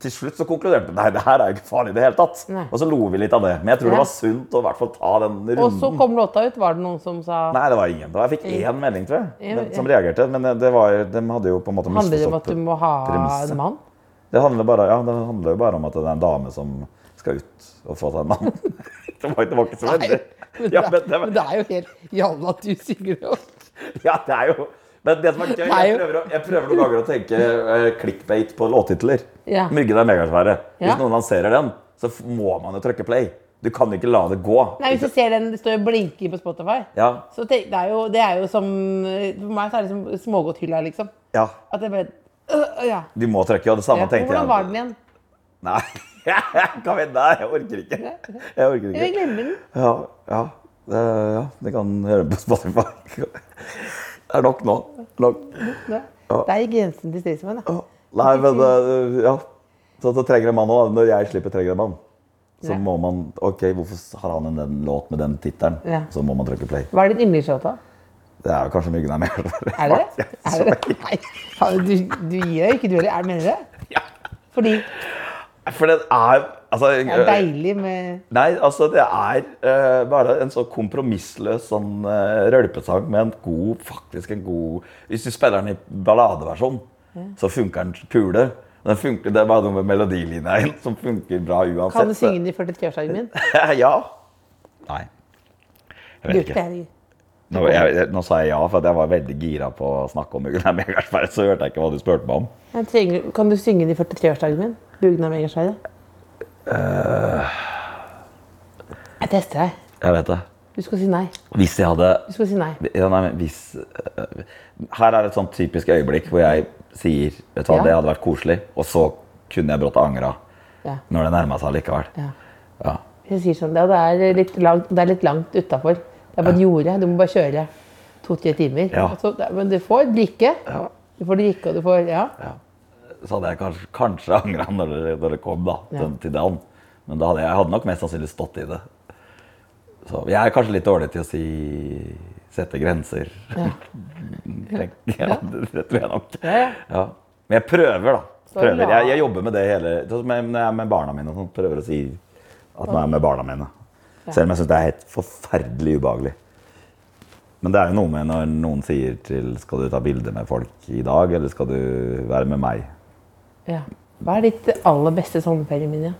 til slutt så konkluderte vi nei, det her er jo ikke farlig i det hele tatt. Nei. Og så lo vi litt av det. Men jeg tror Ja. det var sunt å i hvert fall ta den runden. Og så kom låta ut. Var det noen som sa Nei, det var ingen. Jeg fikk én melding, tror jeg, Ja, ja. som reagerte. Men det- det var, de hadde jo på en måte Handler det om at du må ha premisset. en mann? Det handler, bare, ja, det handler jo bare om at det er en dame som skal ut og få seg en mann. Det var, det var ikke så veldig. Men, Ja, det, men det det er jo helt at du det. også. Ja, det er jo Men det som er gøy, jeg prøver, å, jeg prøver noen ganger å tenke uh, clickbait på låttitler. Ja. Myggen er megasvære. Hvis noen lanserer den, så må man jo trykke play. Du kan ikke la det gå. Nei, Hvis du ser den det står og blinker på Spotify, Ja, så tenk, det, er jo, det er jo som For meg så er det som smågodthylla, liksom. ja. At det bare øh, øh, ja. Du må trykke, og det samme ja. tenkte jeg. Hvordan var den igjen? Nei, kan vi, nei, jeg orker ikke. Jeg orker Jeg glemmer den. Ja, ja. Det, ja, det kan høre på Spotify. Det er nok nå. Nok. Ja. Der gikk grensen til Staysman. da. Nei, men ja. Så, så trenger en mann òg. Når jeg slipper trenger en mann, så må man OK, hvorfor har han en den låt med den tittelen? Ja. Så må man trykke play. Hva er din yndlingslåt, da? Det er jo kanskje myggen er mer. Er det det? Er det det? Nei, du, du gir deg ikke, du heller. Er Mener du det? Ja. Fordi For det er altså, det er deilig med Nei, altså det er uh, bare en så kompromissløs sånn uh, rølpesang med en god, faktisk en god Hvis du spiller den i balladeversjon, så funker den kule. Den funker, det er bare noe med melodilinja som funker bra uansett. Kan du synge den i 43-årsdagen min? ja. Nei. Jeg vet ikke. Nå, jeg, nå sa jeg ja, for jeg var veldig gira på å snakke om Bugna er så hørte jeg ikke hva du spurte meg om. Trenger, kan du synge den i 43-årsdagen min? Bugna Megersveide? Jeg tester deg. Jeg vet det. Du skal si nei. Hvis jeg hadde Du skal si nei. ja, nei, men hvis, uh, Her er et sånt typisk øyeblikk hvor jeg sier Vet du hva, Ja. det hadde vært koselig, og så kunne jeg brått angra Ja. når det nærma seg likevel. ja. Ja. Jeg sier sånn, det er litt langt, det er litt langt utafor. Det er på et jorde. Du må bare kjøre to-tre timer. Ja. Så, men du får drikke. Du får drikke, og du får Ja. Så hadde jeg kanskje, kanskje angra når, det- når det kom da, Ja. til, til. Men da hadde jeg hadde nok mest sannsynlig stått i det. Så jeg er kanskje litt dårlig til å si sette grenser. Ja. Tenk- ja, det, tror jeg nok. Ja. Men jeg prøver, da. Prøver. Jeg, jeg jobber med det hele Når jeg er med barna mine sånn, prøver å si at nå er jeg med barna mine. Selv om jeg syns det er helt forferdelig ubehagelig. Men det er jo noe med når noen sier til Skal du ta bilde med folk i dag, eller skal du være med meg? Ja. Hva er ditt aller beste sommerferieminne?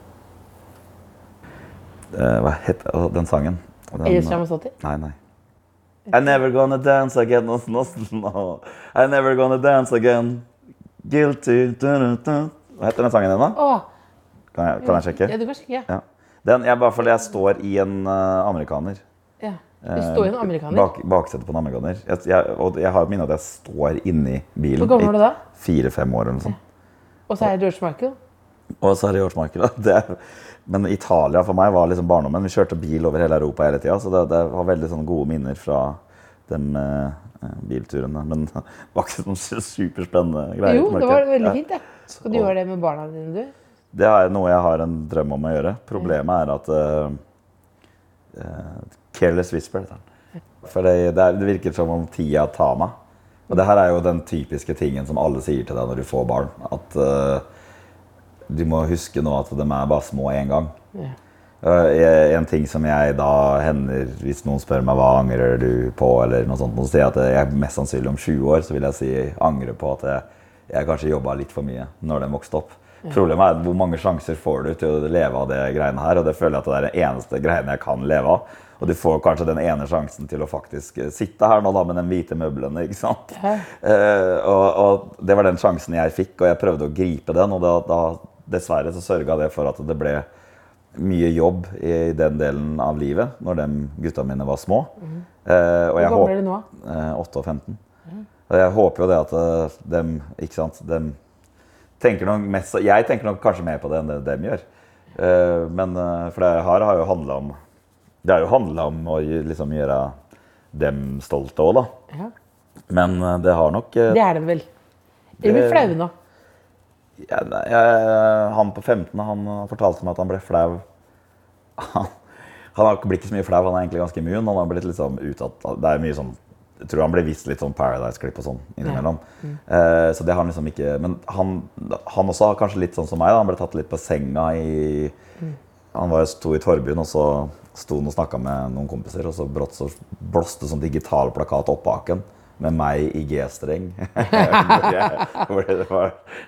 Eh, hva altså, den sangen? Den, Elis Ramazzotti? Nei, nei. I never gonna dance again. No, no, no. I never gonna dance again. Guilty. du, du, du. Hva heter den sangen din, da? Å! Kan jeg, kan jeg sjekke? Ja, du kan sjekke. Ja. Den, jeg, bare fordi jeg står i en uh, amerikaner. Ja. Du står i en amerikaner. Bak, baksetet på en amerikaner. Jeg, jeg, og jeg har et minne at jeg står inni bilen. Hvor gammel var du da? Fire-fem år eller noe sånt. Og så er det George Michael. Og så er det George Michael. Det, men Italia for meg var liksom barndommen. Vi kjørte bil over hele Europa hele tida, så det, det var veldig sånn gode minner fra de eh, bilturene. Men det var ikke sånn superspennende greier. Jo, det var veldig fint, det. Skal du gjøre det med barna dine, du? Det er noe jeg har en drøm om å gjøre. Problemet er at eh, eh, Careless whisper. For det, det virker som om tida tar meg. Og det her er jo den typiske tingen som alle sier til deg når du får barn. At uh, du må huske nå at de er bare små én gang. Ja. Uh, en ting som jeg da hender hvis noen spør meg hva angrer du på, eller noe sånt, så sier jeg at jeg mest sannsynlig om 20 år så vil jeg si angre på at jeg, jeg kanskje jobba litt for mye når den vokste opp. Problemet er hvor mange sjanser får du til å leve av det greiene her, og det føler jeg at det er det eneste greiene jeg kan leve av. Og du får kanskje den ene sjansen til å faktisk eh, sitte her nå da med de hvite møblene, ikke sant. Ja. Eh, og, og det var den sjansen jeg fikk, og jeg prøvde å gripe den, og da, da dessverre så sørga det for at det ble mye jobb i den delen av livet når de gutta mine var små. Eh, og Hvor gammel er du nå? Eh, 8 og 15. Og jeg håper jo det at de, ikke sant, de tenker nok mest, Jeg tenker nok kanskje mer på det enn det dem gjør. Eh, men eh, for det her har jo handla om Det har jo handla om å liksom gjøre dem stolte òg, da. Ja. Men eh, det har nok eh, Det er det vel. Eller blir flaue nå? Ja, jeg, han på 15 han fortalte meg at han ble flau. Han, han har- blir ikke så mye flau, han er egentlig ganske immun. Han har blitt litt sånn utatt Det er mye sånn Jeg tror han ble vist litt sånn Paradise-klipp og sånn innimellom. Eh, så det har han liksom ikke Men han, han også har kanskje litt sånn som meg. Da. Han ble tatt litt på senga i Han var, sto i Torbyen, og så sto og snakka med noen kompiser, og så brått så blåste sånn digital plakat opp baken. med meg i G-streng.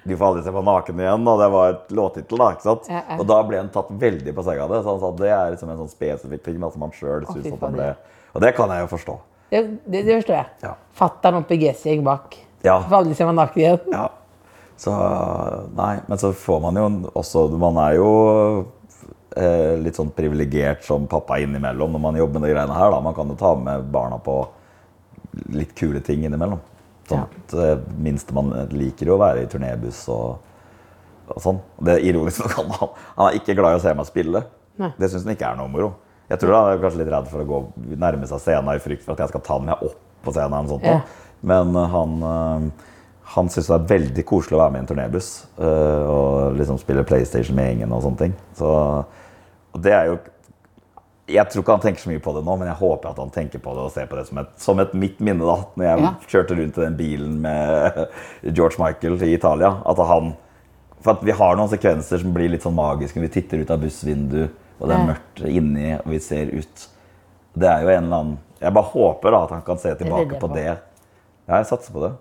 Du får aldri se meg naken igjen, og det var et låttittel. da, ikke sant? Og da ble han tatt veldig på senga av det. Så han sa at det er liksom en sånn spesifikk ting Altså som han synes at han ble Og det kan jeg jo forstå. Det, det, det forstår jeg. Ja. Fatter'n oppe i G-streng bak. Ja. Får aldri se meg naken igjen. Ja. Så Nei, men så får man jo også Man er jo eh, litt sånn privilegert som pappa innimellom når man jobber med de greiene her. da. Man kan jo ta med barna på litt kule ting innimellom. Sånn Ja. det minste man liker jo å være i turnébuss og, og sånn. Det er ironisk nok han, han er ikke glad i å se meg spille. Nei. Det syns han ikke er noe moro. Jeg tror han er kanskje litt redd for å gå nærme seg scenen i frykt for at jeg skal ta den med opp på scenen. sånt. Ja. Men eh, han, eh, han syns det er veldig koselig å være med i en turnébuss eh, og liksom spille PlayStation med gjengen og sånne ting. Så, og det er jo Jeg tror ikke han tenker så mye på det nå, men jeg håper at han tenker på det og ser på det som et, som et mitt minne. da, Når jeg Ja. kjørte rundt i den bilen med George Michael i Italia. At han For at vi har noen sekvenser som blir litt sånn magiske. når Vi titter ut av bussvinduet, og det er mørkt inni, og vi ser ut. Det er jo en eller annen Jeg bare håper da at han kan se tilbake det på det. Jeg satser på det.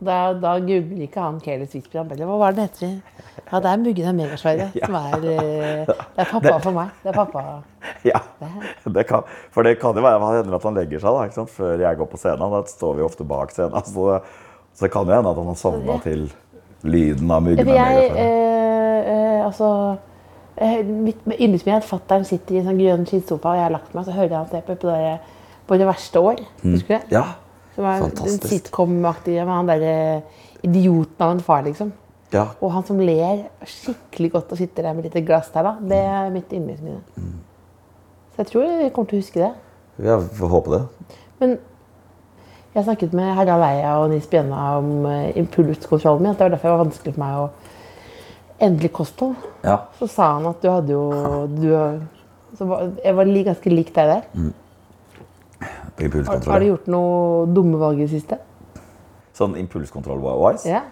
Da, da googler ikke han. Han bare Hva var det den heter? Ja, det er Muggen og Megasværet. Som er eh, Det er pappa for meg. Det er pappa. Ja, det kan, for det kan jo være han hender at han legger seg da, før jeg går på scenen. Da står vi ofte bak scenen. Så, så det kan jo hende at han har sovna til lyden av muggen. for jeg eh, eh, Altså eh, er at fatter'n sitter i en sånn grønn skinnsofa, og jeg har lagt meg, så hører jeg han se på, på, det, på det verste år. Husker du det? Ja, Som er Fantastisk. den sitcom-aktige med han derre idioten av en far, liksom. ja. Og han som ler skikkelig godt og sitter der med litt glass der, da. Det er mitt yndlingsminne. Så jeg tror jeg kommer til å huske det. Jeg får håpe det. Men jeg snakket med Herdal Eia og Nis Bjønna om eh, impulskontrollen min. At det var derfor det var vanskelig for meg å endelig kosthold. Ja. Så sa han at du hadde jo du, så var, Jeg var ganske lik deg der. På impulskontroll. har du gjort noe dumme valg i det siste? Sånn impulskontroll-wise? Ja.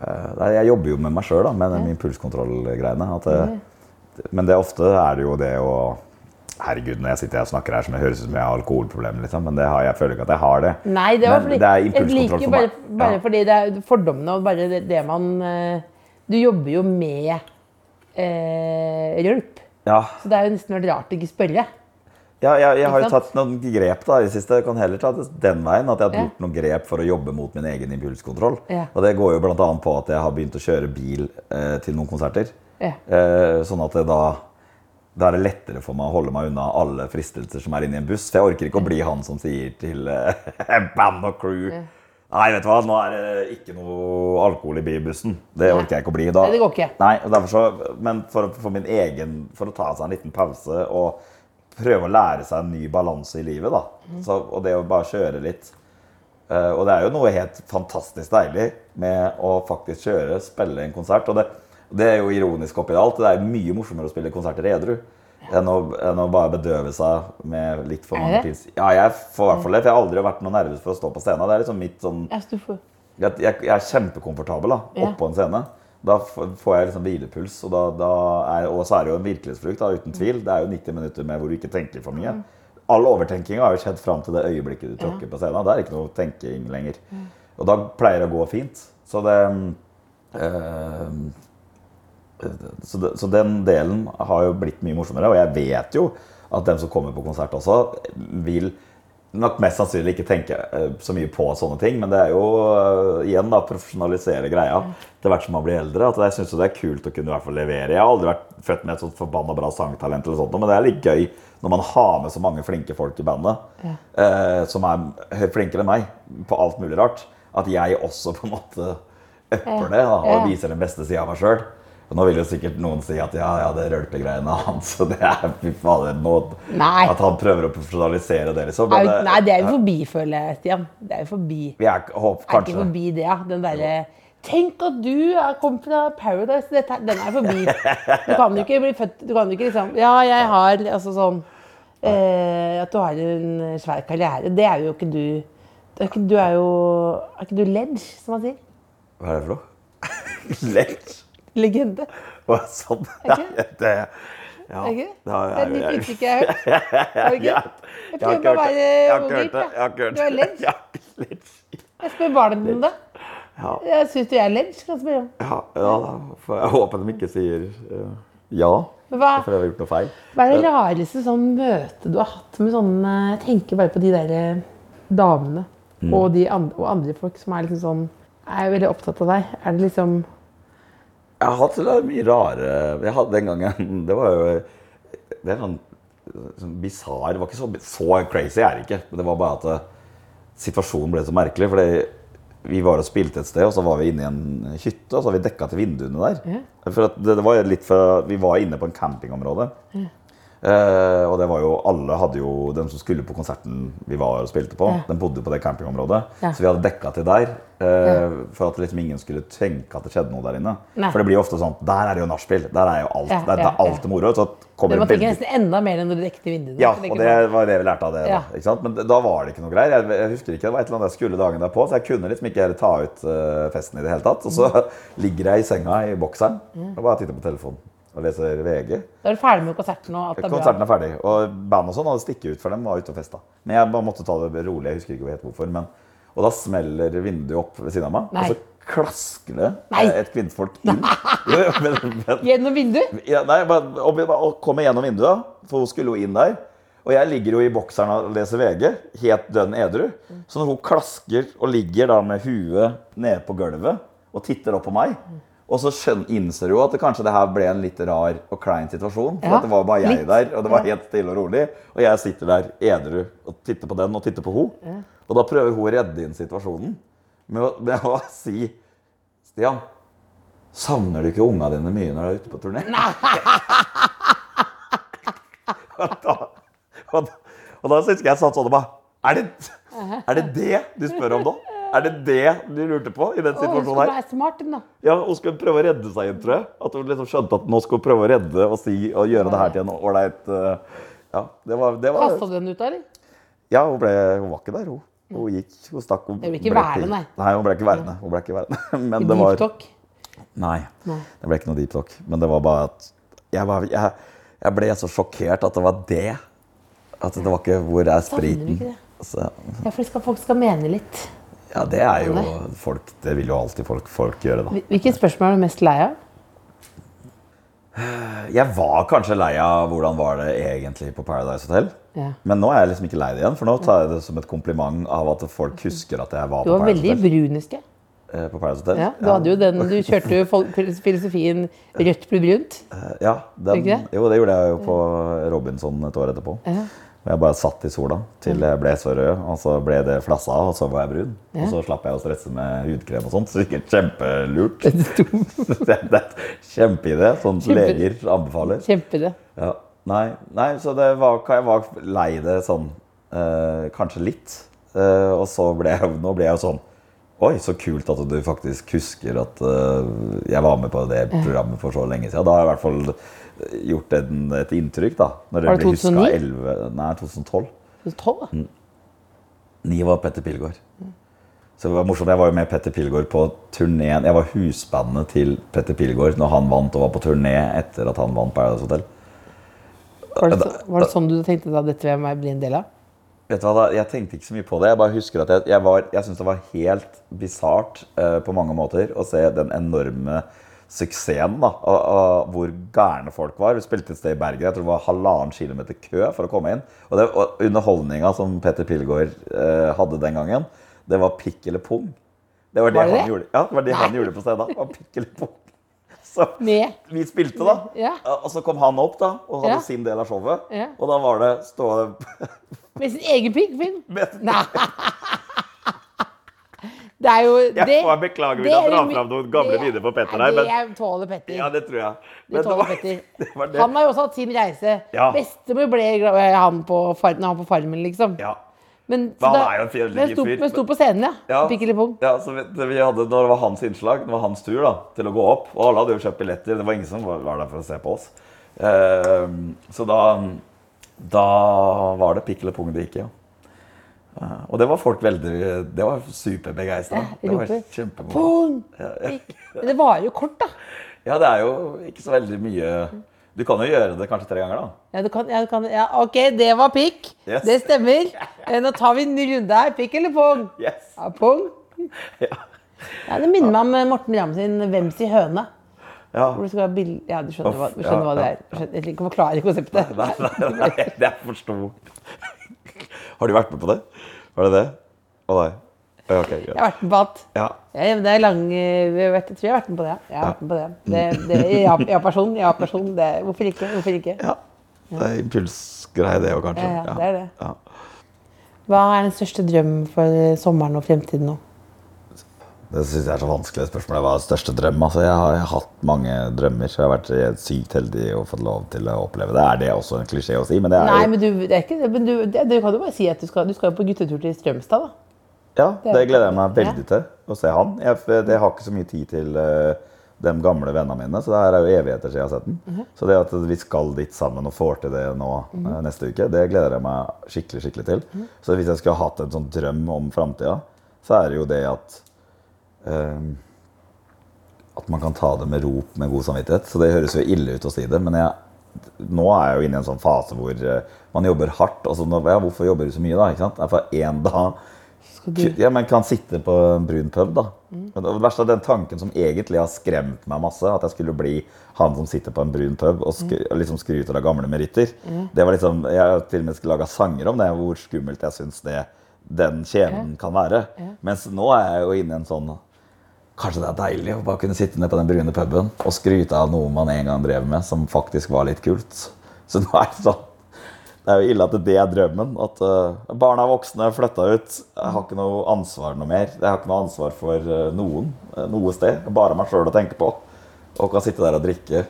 Eh, Jeg jobber jo med meg sjøl med de impulskontrollgreiene. at Men det ofte er det jo det å Herregud, når jeg sitter her og snakker her, som det høres ut som jeg har alkoholproblemer, liksom. Men det har, jeg føler ikke at jeg har det. Nei, det var fordi det er impulskontroll for bare, meg. bare Ja. fordi det er fordommene og bare det, det man eh, Du jobber jo med eh, rølp. Ja, Så det er jo nesten vært rart å ikke spørre. Ja, jeg, jeg har jo tatt noen grep da i det siste. Jeg kan heller ta det den veien. At jeg har Ja. gjort noen grep for å jobbe mot min egen impulskontroll. Ja. Og det går jo bl.a. på at jeg har begynt å kjøre bil eh, til noen konserter. Ja. Eh, sånn at det da da er det lettere for meg å holde meg unna alle fristelser som er inne i en buss. For jeg orker ikke å bli han som sier til eh, band og crew Nei, vet du hva, nå er det ikke noe alkohol i bybussen. Det orker jeg ikke å bli. Da, Nei, det går ikke. Nei, og så, Men for, for min egen For å ta seg en liten pause og prøve å lære seg en ny balanse i livet, da. Mm. Så, og det å bare kjøre litt. Uh, og det er jo noe helt fantastisk deilig med å faktisk kjøre, spille en konsert. Og det, det er jo ironisk oppi alt. Det er mye morsommere å spille konserter edru. Enn å, enn å bare bedøve seg med litt for mange pils. Ja, jeg får i hvert fall det. For jeg har aldri vært noe nervøs for å stå på scenen. Det er liksom mitt sånn jeg, jeg, jeg er kjempekomfortabel da, oppå en scene. Da får jeg liksom hvilepuls. Og, da, da er, og så er det jo en virkelighetsflukt, da, uten tvil. Det er jo 90 minutter med hvor du ikke tenker for mye. All overtenkinga har jo skjedd fram til det øyeblikket du tråkker på scenen. Det er ikke noe tenking lenger. Og da pleier det å gå fint. Så det øh, så, det, så den delen har jo blitt mye morsommere. Og jeg vet jo at dem som kommer på konsert også, vil nok mest sannsynlig ikke tenke eh, så mye på sånne ting. Men det er jo eh, igjen da, profesjonalisere greia til hvert som man blir eldre. At jeg syns det er kult å kunne i hvert fall levere. Jeg har aldri vært født med et sånt forbanna bra sangtalent, eller sånt, men det er litt gøy når man har med så mange flinke folk i bandet, eh, som er flinkere enn meg på alt mulig rart, at jeg også på en måte upper det da, og Ja. viser den beste sida av meg sjøl. Nå vil jo sikkert noen si at ja, ja, det rølpegreiene hans så det er fy fader nå. At han prøver å profesjonalisere det, liksom. Men, eh, nei, det er jo forbi, føler jeg, Stian. Det er jo forbi. vi er håp, Er ikke forbi det, ja. Den derre Tenk at du er, kom fra Paradise. Dette, den er forbi. Du kan jo ikke bli født Du kan jo ikke liksom Ja, jeg har altså sånn eh, At du har en svær karriere. Det er jo ikke du. Er ikke, du er jo Er ikke du ledge, som man sier? Hva er det for noe? Lett? Legende. Å, sånn. Ja, det, ja, det? da Det er et nytt uttrykk jeg har hørt. Er det ikke? Jeg har prøver ikke å være Jeg har ikke hørt det. har Du er ledge. Jeg spør barna dine, da. Ja, Jeg syns du er ledd, jeg spørre om. ja, ja da. For jeg håper de ikke sier eh, ja. Hva, For jeg har gjort noe feil. hva er det rareste sånn møte du har hatt med sånne Jeg tenker bare på de der eh, damene Mm. og, de andre, og andre folk som er liksom sånn Er veldig opptatt av deg. Er det liksom Jeg har hatt mye rare jeg hadde Den gangen Det var jo Det er sånn, sånn bisarr Det var ikke så, så crazy, er det ikke. Men det var bare at det, situasjonen ble så merkelig. Fordi vi var og spilte et sted, og så var vi inne i en hytte, og så har vi dekka til vinduene der. For at det, det var litt for, Vi var inne på en campingområde. Eh, og det var jo, alle hadde jo, Den som skulle på konserten vi var og spilte på, Ja. den bodde på det campingområdet. Ja. Så vi hadde dekka til der. eh, For at liksom ingen skulle tenke at det skjedde noe der inne. Nei. For det blir jo ofte sånn Der er det jo nachspiel. Der er jo alt. Ja, der, ja, er alt moro. Så kommer Det må tenke nesten enda mer enn når du i vinduene. ja, og det var det vi lærte av det. Ja. Da, ikke sant? Men da var det ikke noe greier. Jeg, jeg husker ikke, Det var et eller annet jeg skulle dagen derpå, så jeg kunne liksom ikke ta ut uh, festen i det hele tatt. Og så ligger jeg i senga i bokseren og bare titter på telefonen og leser VG. Da er du ferdig med konserten og alt er bra. Konserten er ferdig. Og band og sånn hadde stikket ut, for dem var ute og festa. Men jeg bare måtte ta det rolig. Jeg husker ikke helt hvorfor. Men, og da smeller vinduet opp ved siden av meg, Nei. og så klasker det Nei. et kvinnfolk inn. Men, men, Gjennom vinduet? ja, nei, og, og kommer gjennom vinduet, for hun skulle jo inn der. Og jeg ligger jo i bokseren og leser VG, helt dønn edru. Så når hun klasker og ligger da med huet nede på gulvet og titter opp på meg, og så innser hun at det kanskje det her ble en litt rar og klein situasjon. For Ja, det var bare jeg litt. der, og det var helt stille og rolig. Og jeg sitter der edru og titter på den og titter på henne. Og da prøver hun å redde inn situasjonen med å, med å si Stian, savner du ikke unga dine mye når du er ute på turné? og da, og da, og da jeg jeg satt sånn og bare er det, er det det du spør om nå? Er det det du lurte på i den situasjonen her? hun skulle være smart, da. Ja, Hun skulle prøve å redde seg inn, tror jeg. At hun liksom skjønte at nå skulle hun prøve å redde og si og gjøre det her til en ålreit uh, Ja, det var, det var Kasta du den ut eller? Ja, hun, ble, hun var ikke der, hun. Hun gikk, hun stakk. Hun Det ble ikke værende, nei. Nei, hun ble ikke værende. Hun ble ikke værende. Men I det var deep talk? Nei, Nei. det ble ikke noe deep talk. Men det var bare at jeg, var, jeg, jeg ble så sjokkert at det var det. At det var ikke Hvor er Savner du spriten? ikke det? Så, Ja, for skal, folk skal mene litt. Ja, det er jo folk Det vil jo alltid folk, folk gjøre, da. Hvilket spørsmål er du mest lei av? Jeg var kanskje lei av hvordan var det egentlig på Paradise Hotel. Ja. Men nå er jeg liksom ikke lei det igjen, for nå tar jeg det som et kompliment av at folk husker at jeg var på Paradise Hotel. Du var veldig bruniske. På Paradise Hotel. Ja, du, hadde jo den, du kjørte jo filosofien rødt blir brunt. Eh, Ja, den, det? jo, det gjorde jeg jo på Robinson et år etterpå. Ja. Og Jeg bare satt i sola til jeg ble så rød, og så ble det flassa, og så var jeg brun. Og så slapp jeg å stresse med hudkrem og sånt. Så sikkert kjempelurt. det er et kjempeidé, sånn Kjempe- leger anbefaler. Kjempeidé. Ja. Nei, nei, så det var, jeg var lei det sånn eh, kanskje litt. Eh, og så ble jeg, nå ble jeg jo sånn Oi, så kult at du faktisk husker at eh, jeg var med på det programmet for så lenge siden. Da har jeg i hvert fall gjort en, et inntrykk, da. Når det Var det ble 2009? 11 Nei, 2012. 2012 da. Ni var Petter Pilgaard. Så det var morsomt. Jeg var jo med Petter Pilgaard på turneen. Jeg var husbandet til Petter Pilgaard når han vant og var på turné etter at han vant Paradise Hotel. Var det, så, var det sånn du tenkte da dette vil jeg bli en del av? Vet du hva, da? Jeg tenkte ikke så mye på det. Jeg bare husker at jeg, jeg, var, jeg syntes det var helt bisart uh, på mange måter å se den enorme suksessen da, og, og hvor gærne folk var. Vi spilte et sted i Bergen. Jeg tror det var halvannen kilometer kø for å komme inn. Og, det, og underholdninga som Petter Pilgaard eh, hadde den gangen, det var pikk eller pung. Det var det, Var det han gjorde. Ja, det var det han gjorde på stedet. Det var pikk eller pung. Så Med vi spilte, da. Ja. Og så kom han opp da, og hadde Ja. sin del av showet. Ja. Og da var det stående Med sin egen pikk, Finn? med Nei. Det er jo Jeg det, får beklage hvis jeg drar fram noen gamle det- minner på Petter her, men Det tåler Petter. ja, det tror jeg. Det tåler tåler var- Petter. det var det. Han har jo også hatt sin reise. Ja. Bestemor ble i han på, han på Farmen, liksom. Ja. Men, Men han er jo en fjellig fyr. men sto på scenen, ja. Ja. Pikk eller pung. Ja, så vi, det vi hadde, når det var hans innslag, det var hans tur da, til å gå opp, og alle hadde jo kjøpt billetter, det var ingen som var, var der for å se på oss. Uh, så da, da var det pikk eller pung det gikk, ja. Eh, og det var folk veldig, det var superbegeistra. Det var kjempemoro. Men det varer jo kort, da. Ja, det er jo ikke så veldig mye, du kan jo gjøre det kanskje tre ganger da. Ja, du kan, ja, du kan, ja, OK, det var pikk. Yes. Det stemmer. Eh, Nå tar vi en ny runde her. Pikk eller pung? Yes. Ja, pung. Ja, det minner meg om eh, Morten Ramm sin 'Hvem si høne'? Ja. Hvor du skal ha bilde Ja, du skjønner, hva, du skjønner ja, hva det er. Jeg skjønner- Jeg kan forklare konseptet. Nei, nei, nei, det er for stort. Har du vært med på det? Var det det? Å nei. Okay, Jeg har vært med på alt. ja. Ja, det er lang eh, Jeg tror jeg har vært med på det. Jeg har vært med på det. det, det ja, ja, person. Ja, person. Det, hvorfor ikke? Hvorfor ikke? ja. Det er impulsgreie, det òg, kanskje. Ja, det er det. Ja. Hva er den største drømmen for sommeren og fremtiden nå? Det syns jeg er så vanskelig et spørsmål. Hva er største drøm? Altså, jeg, har, jeg har hatt mange drømmer. så Jeg har vært sykt heldig og fått lov til å oppleve det. Er det også en klisjé å si? Men det er Nei, jo men du, det er ikke det. Men du, det, du kan jo bare si at du skal, du skal på guttetur til Strømstad, da. Ja, Det det gleder jeg meg veldig Ja. til å se han. Jeg, jeg har ikke så mye tid til uh, de gamle vennene mine, så det her er jo evigheter siden jeg har sett den. Mhm. Så det at vi skal dit sammen og får til det nå eh, neste uke, det gleder jeg meg skikkelig skikkelig til. Mhm. Så hvis jeg skulle ha hatt en sånn drøm om framtida, så er det jo det at eh, at man kan ta det med rop med god samvittighet. Så det høres jo ille ut å si det, men jeg, nå er jeg jo inne i en sånn fase hvor eh, man jobber hardt. Altså, ja, hvorfor jobber du så mye da? ikke sant? For én dag ja, men kan sitte på en brun pub, da. Og Det verste er den tanken som egentlig har skremt meg masse. At jeg skulle bli han som sitter på en brun pub og skry, mm. liksom skryter av gamle meritter. Det var liksom, Jeg har til og med laga sanger om det, hvor skummelt jeg syns det, den kjeden kan være. Mens nå er jeg jo inne i en sånn Kanskje det er deilig å bare kunne sitte ned på den brune puben og skryte av noe man en gang drev med, som faktisk var litt kult. Så nå er det sånn det er jo ille at det er drømmen. At uh, barna er voksne, flytta ut. Jeg har ikke noe ansvar noe mer. Jeg har ikke noe ansvar for uh, noen uh, noe sted. Bare meg sjøl å tenke på. Og kan sitte der og drikke.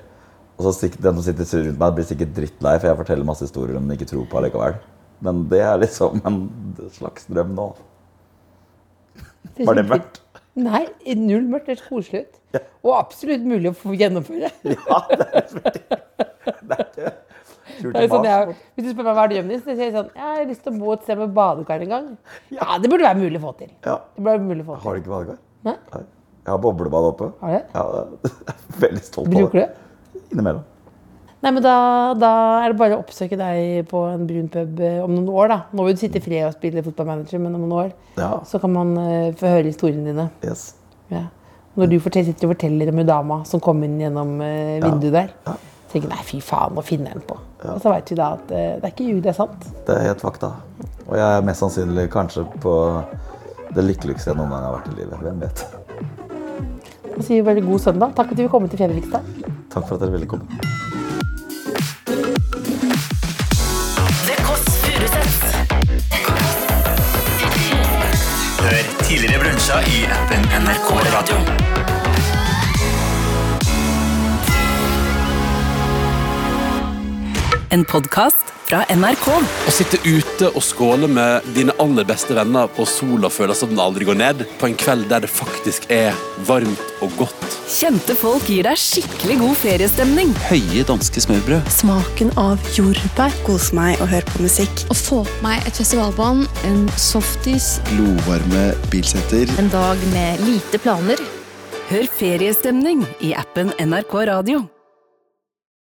Og så Den som sitter rundt meg, blir sikkert drittlei, for jeg forteller masse historier om de ikke tror på likevel. Men det er liksom en slags drøm nå. Var det mørkt? Nei, null mørkt. Det koselig ut. Og absolutt mulig å få gjennomføre. Ja, det er Det er Det er sånn, jeg, hvis du spør meg hva er drømmen din, så sier jeg sånn Jeg har lyst til å bo et sted med badekar en gang. Ja, det burde være mulig å få til. Ja. Det burde være mulig å få til. Har du ikke badekar? Nei. Jeg har boblebad oppe. Har du det? Ja, jeg er veldig stolt av Bruker du det? Innimellom. Nei, men da, da er det bare å oppsøke deg på en brun pub eh, om noen år, da. Nå vil du sitte i fred og spille fotballmanager, men om noen år Ja. så kan man uh, få høre historiene dine. Yes. Ja. Når du forteller, sitter og forteller om hun dama som kom inn gjennom uh, vinduet der, Ja. tenker du nei, fy faen, nå finner jeg en på. Og så veit vi da at uh, det er ikke ljug, det er sant. Det er helt fakta. Og jeg er mest sannsynlig kanskje på det lykkeligste jeg noen gang har vært i livet. Hvem vet. Da sier vi bare god søndag. Takk for at du vil komme til Fredrikstad. Takk for at dere ville komme. Brunsjer i appen NRK Radio. En podkast fra NRK. Å sitte ute og skåle med dine aller beste venner og sola føler som den aldri går ned, på en kveld der det faktisk er varmt og godt. Kjente folk gir deg skikkelig god feriestemning. Høye danske smørbrød. Smaken av jordbær. Kose meg og høre på musikk. Å få på meg et festivalbånd, en softis, Glovarme bilsetter. en dag med lite planer. Hør feriestemning i appen NRK Radio.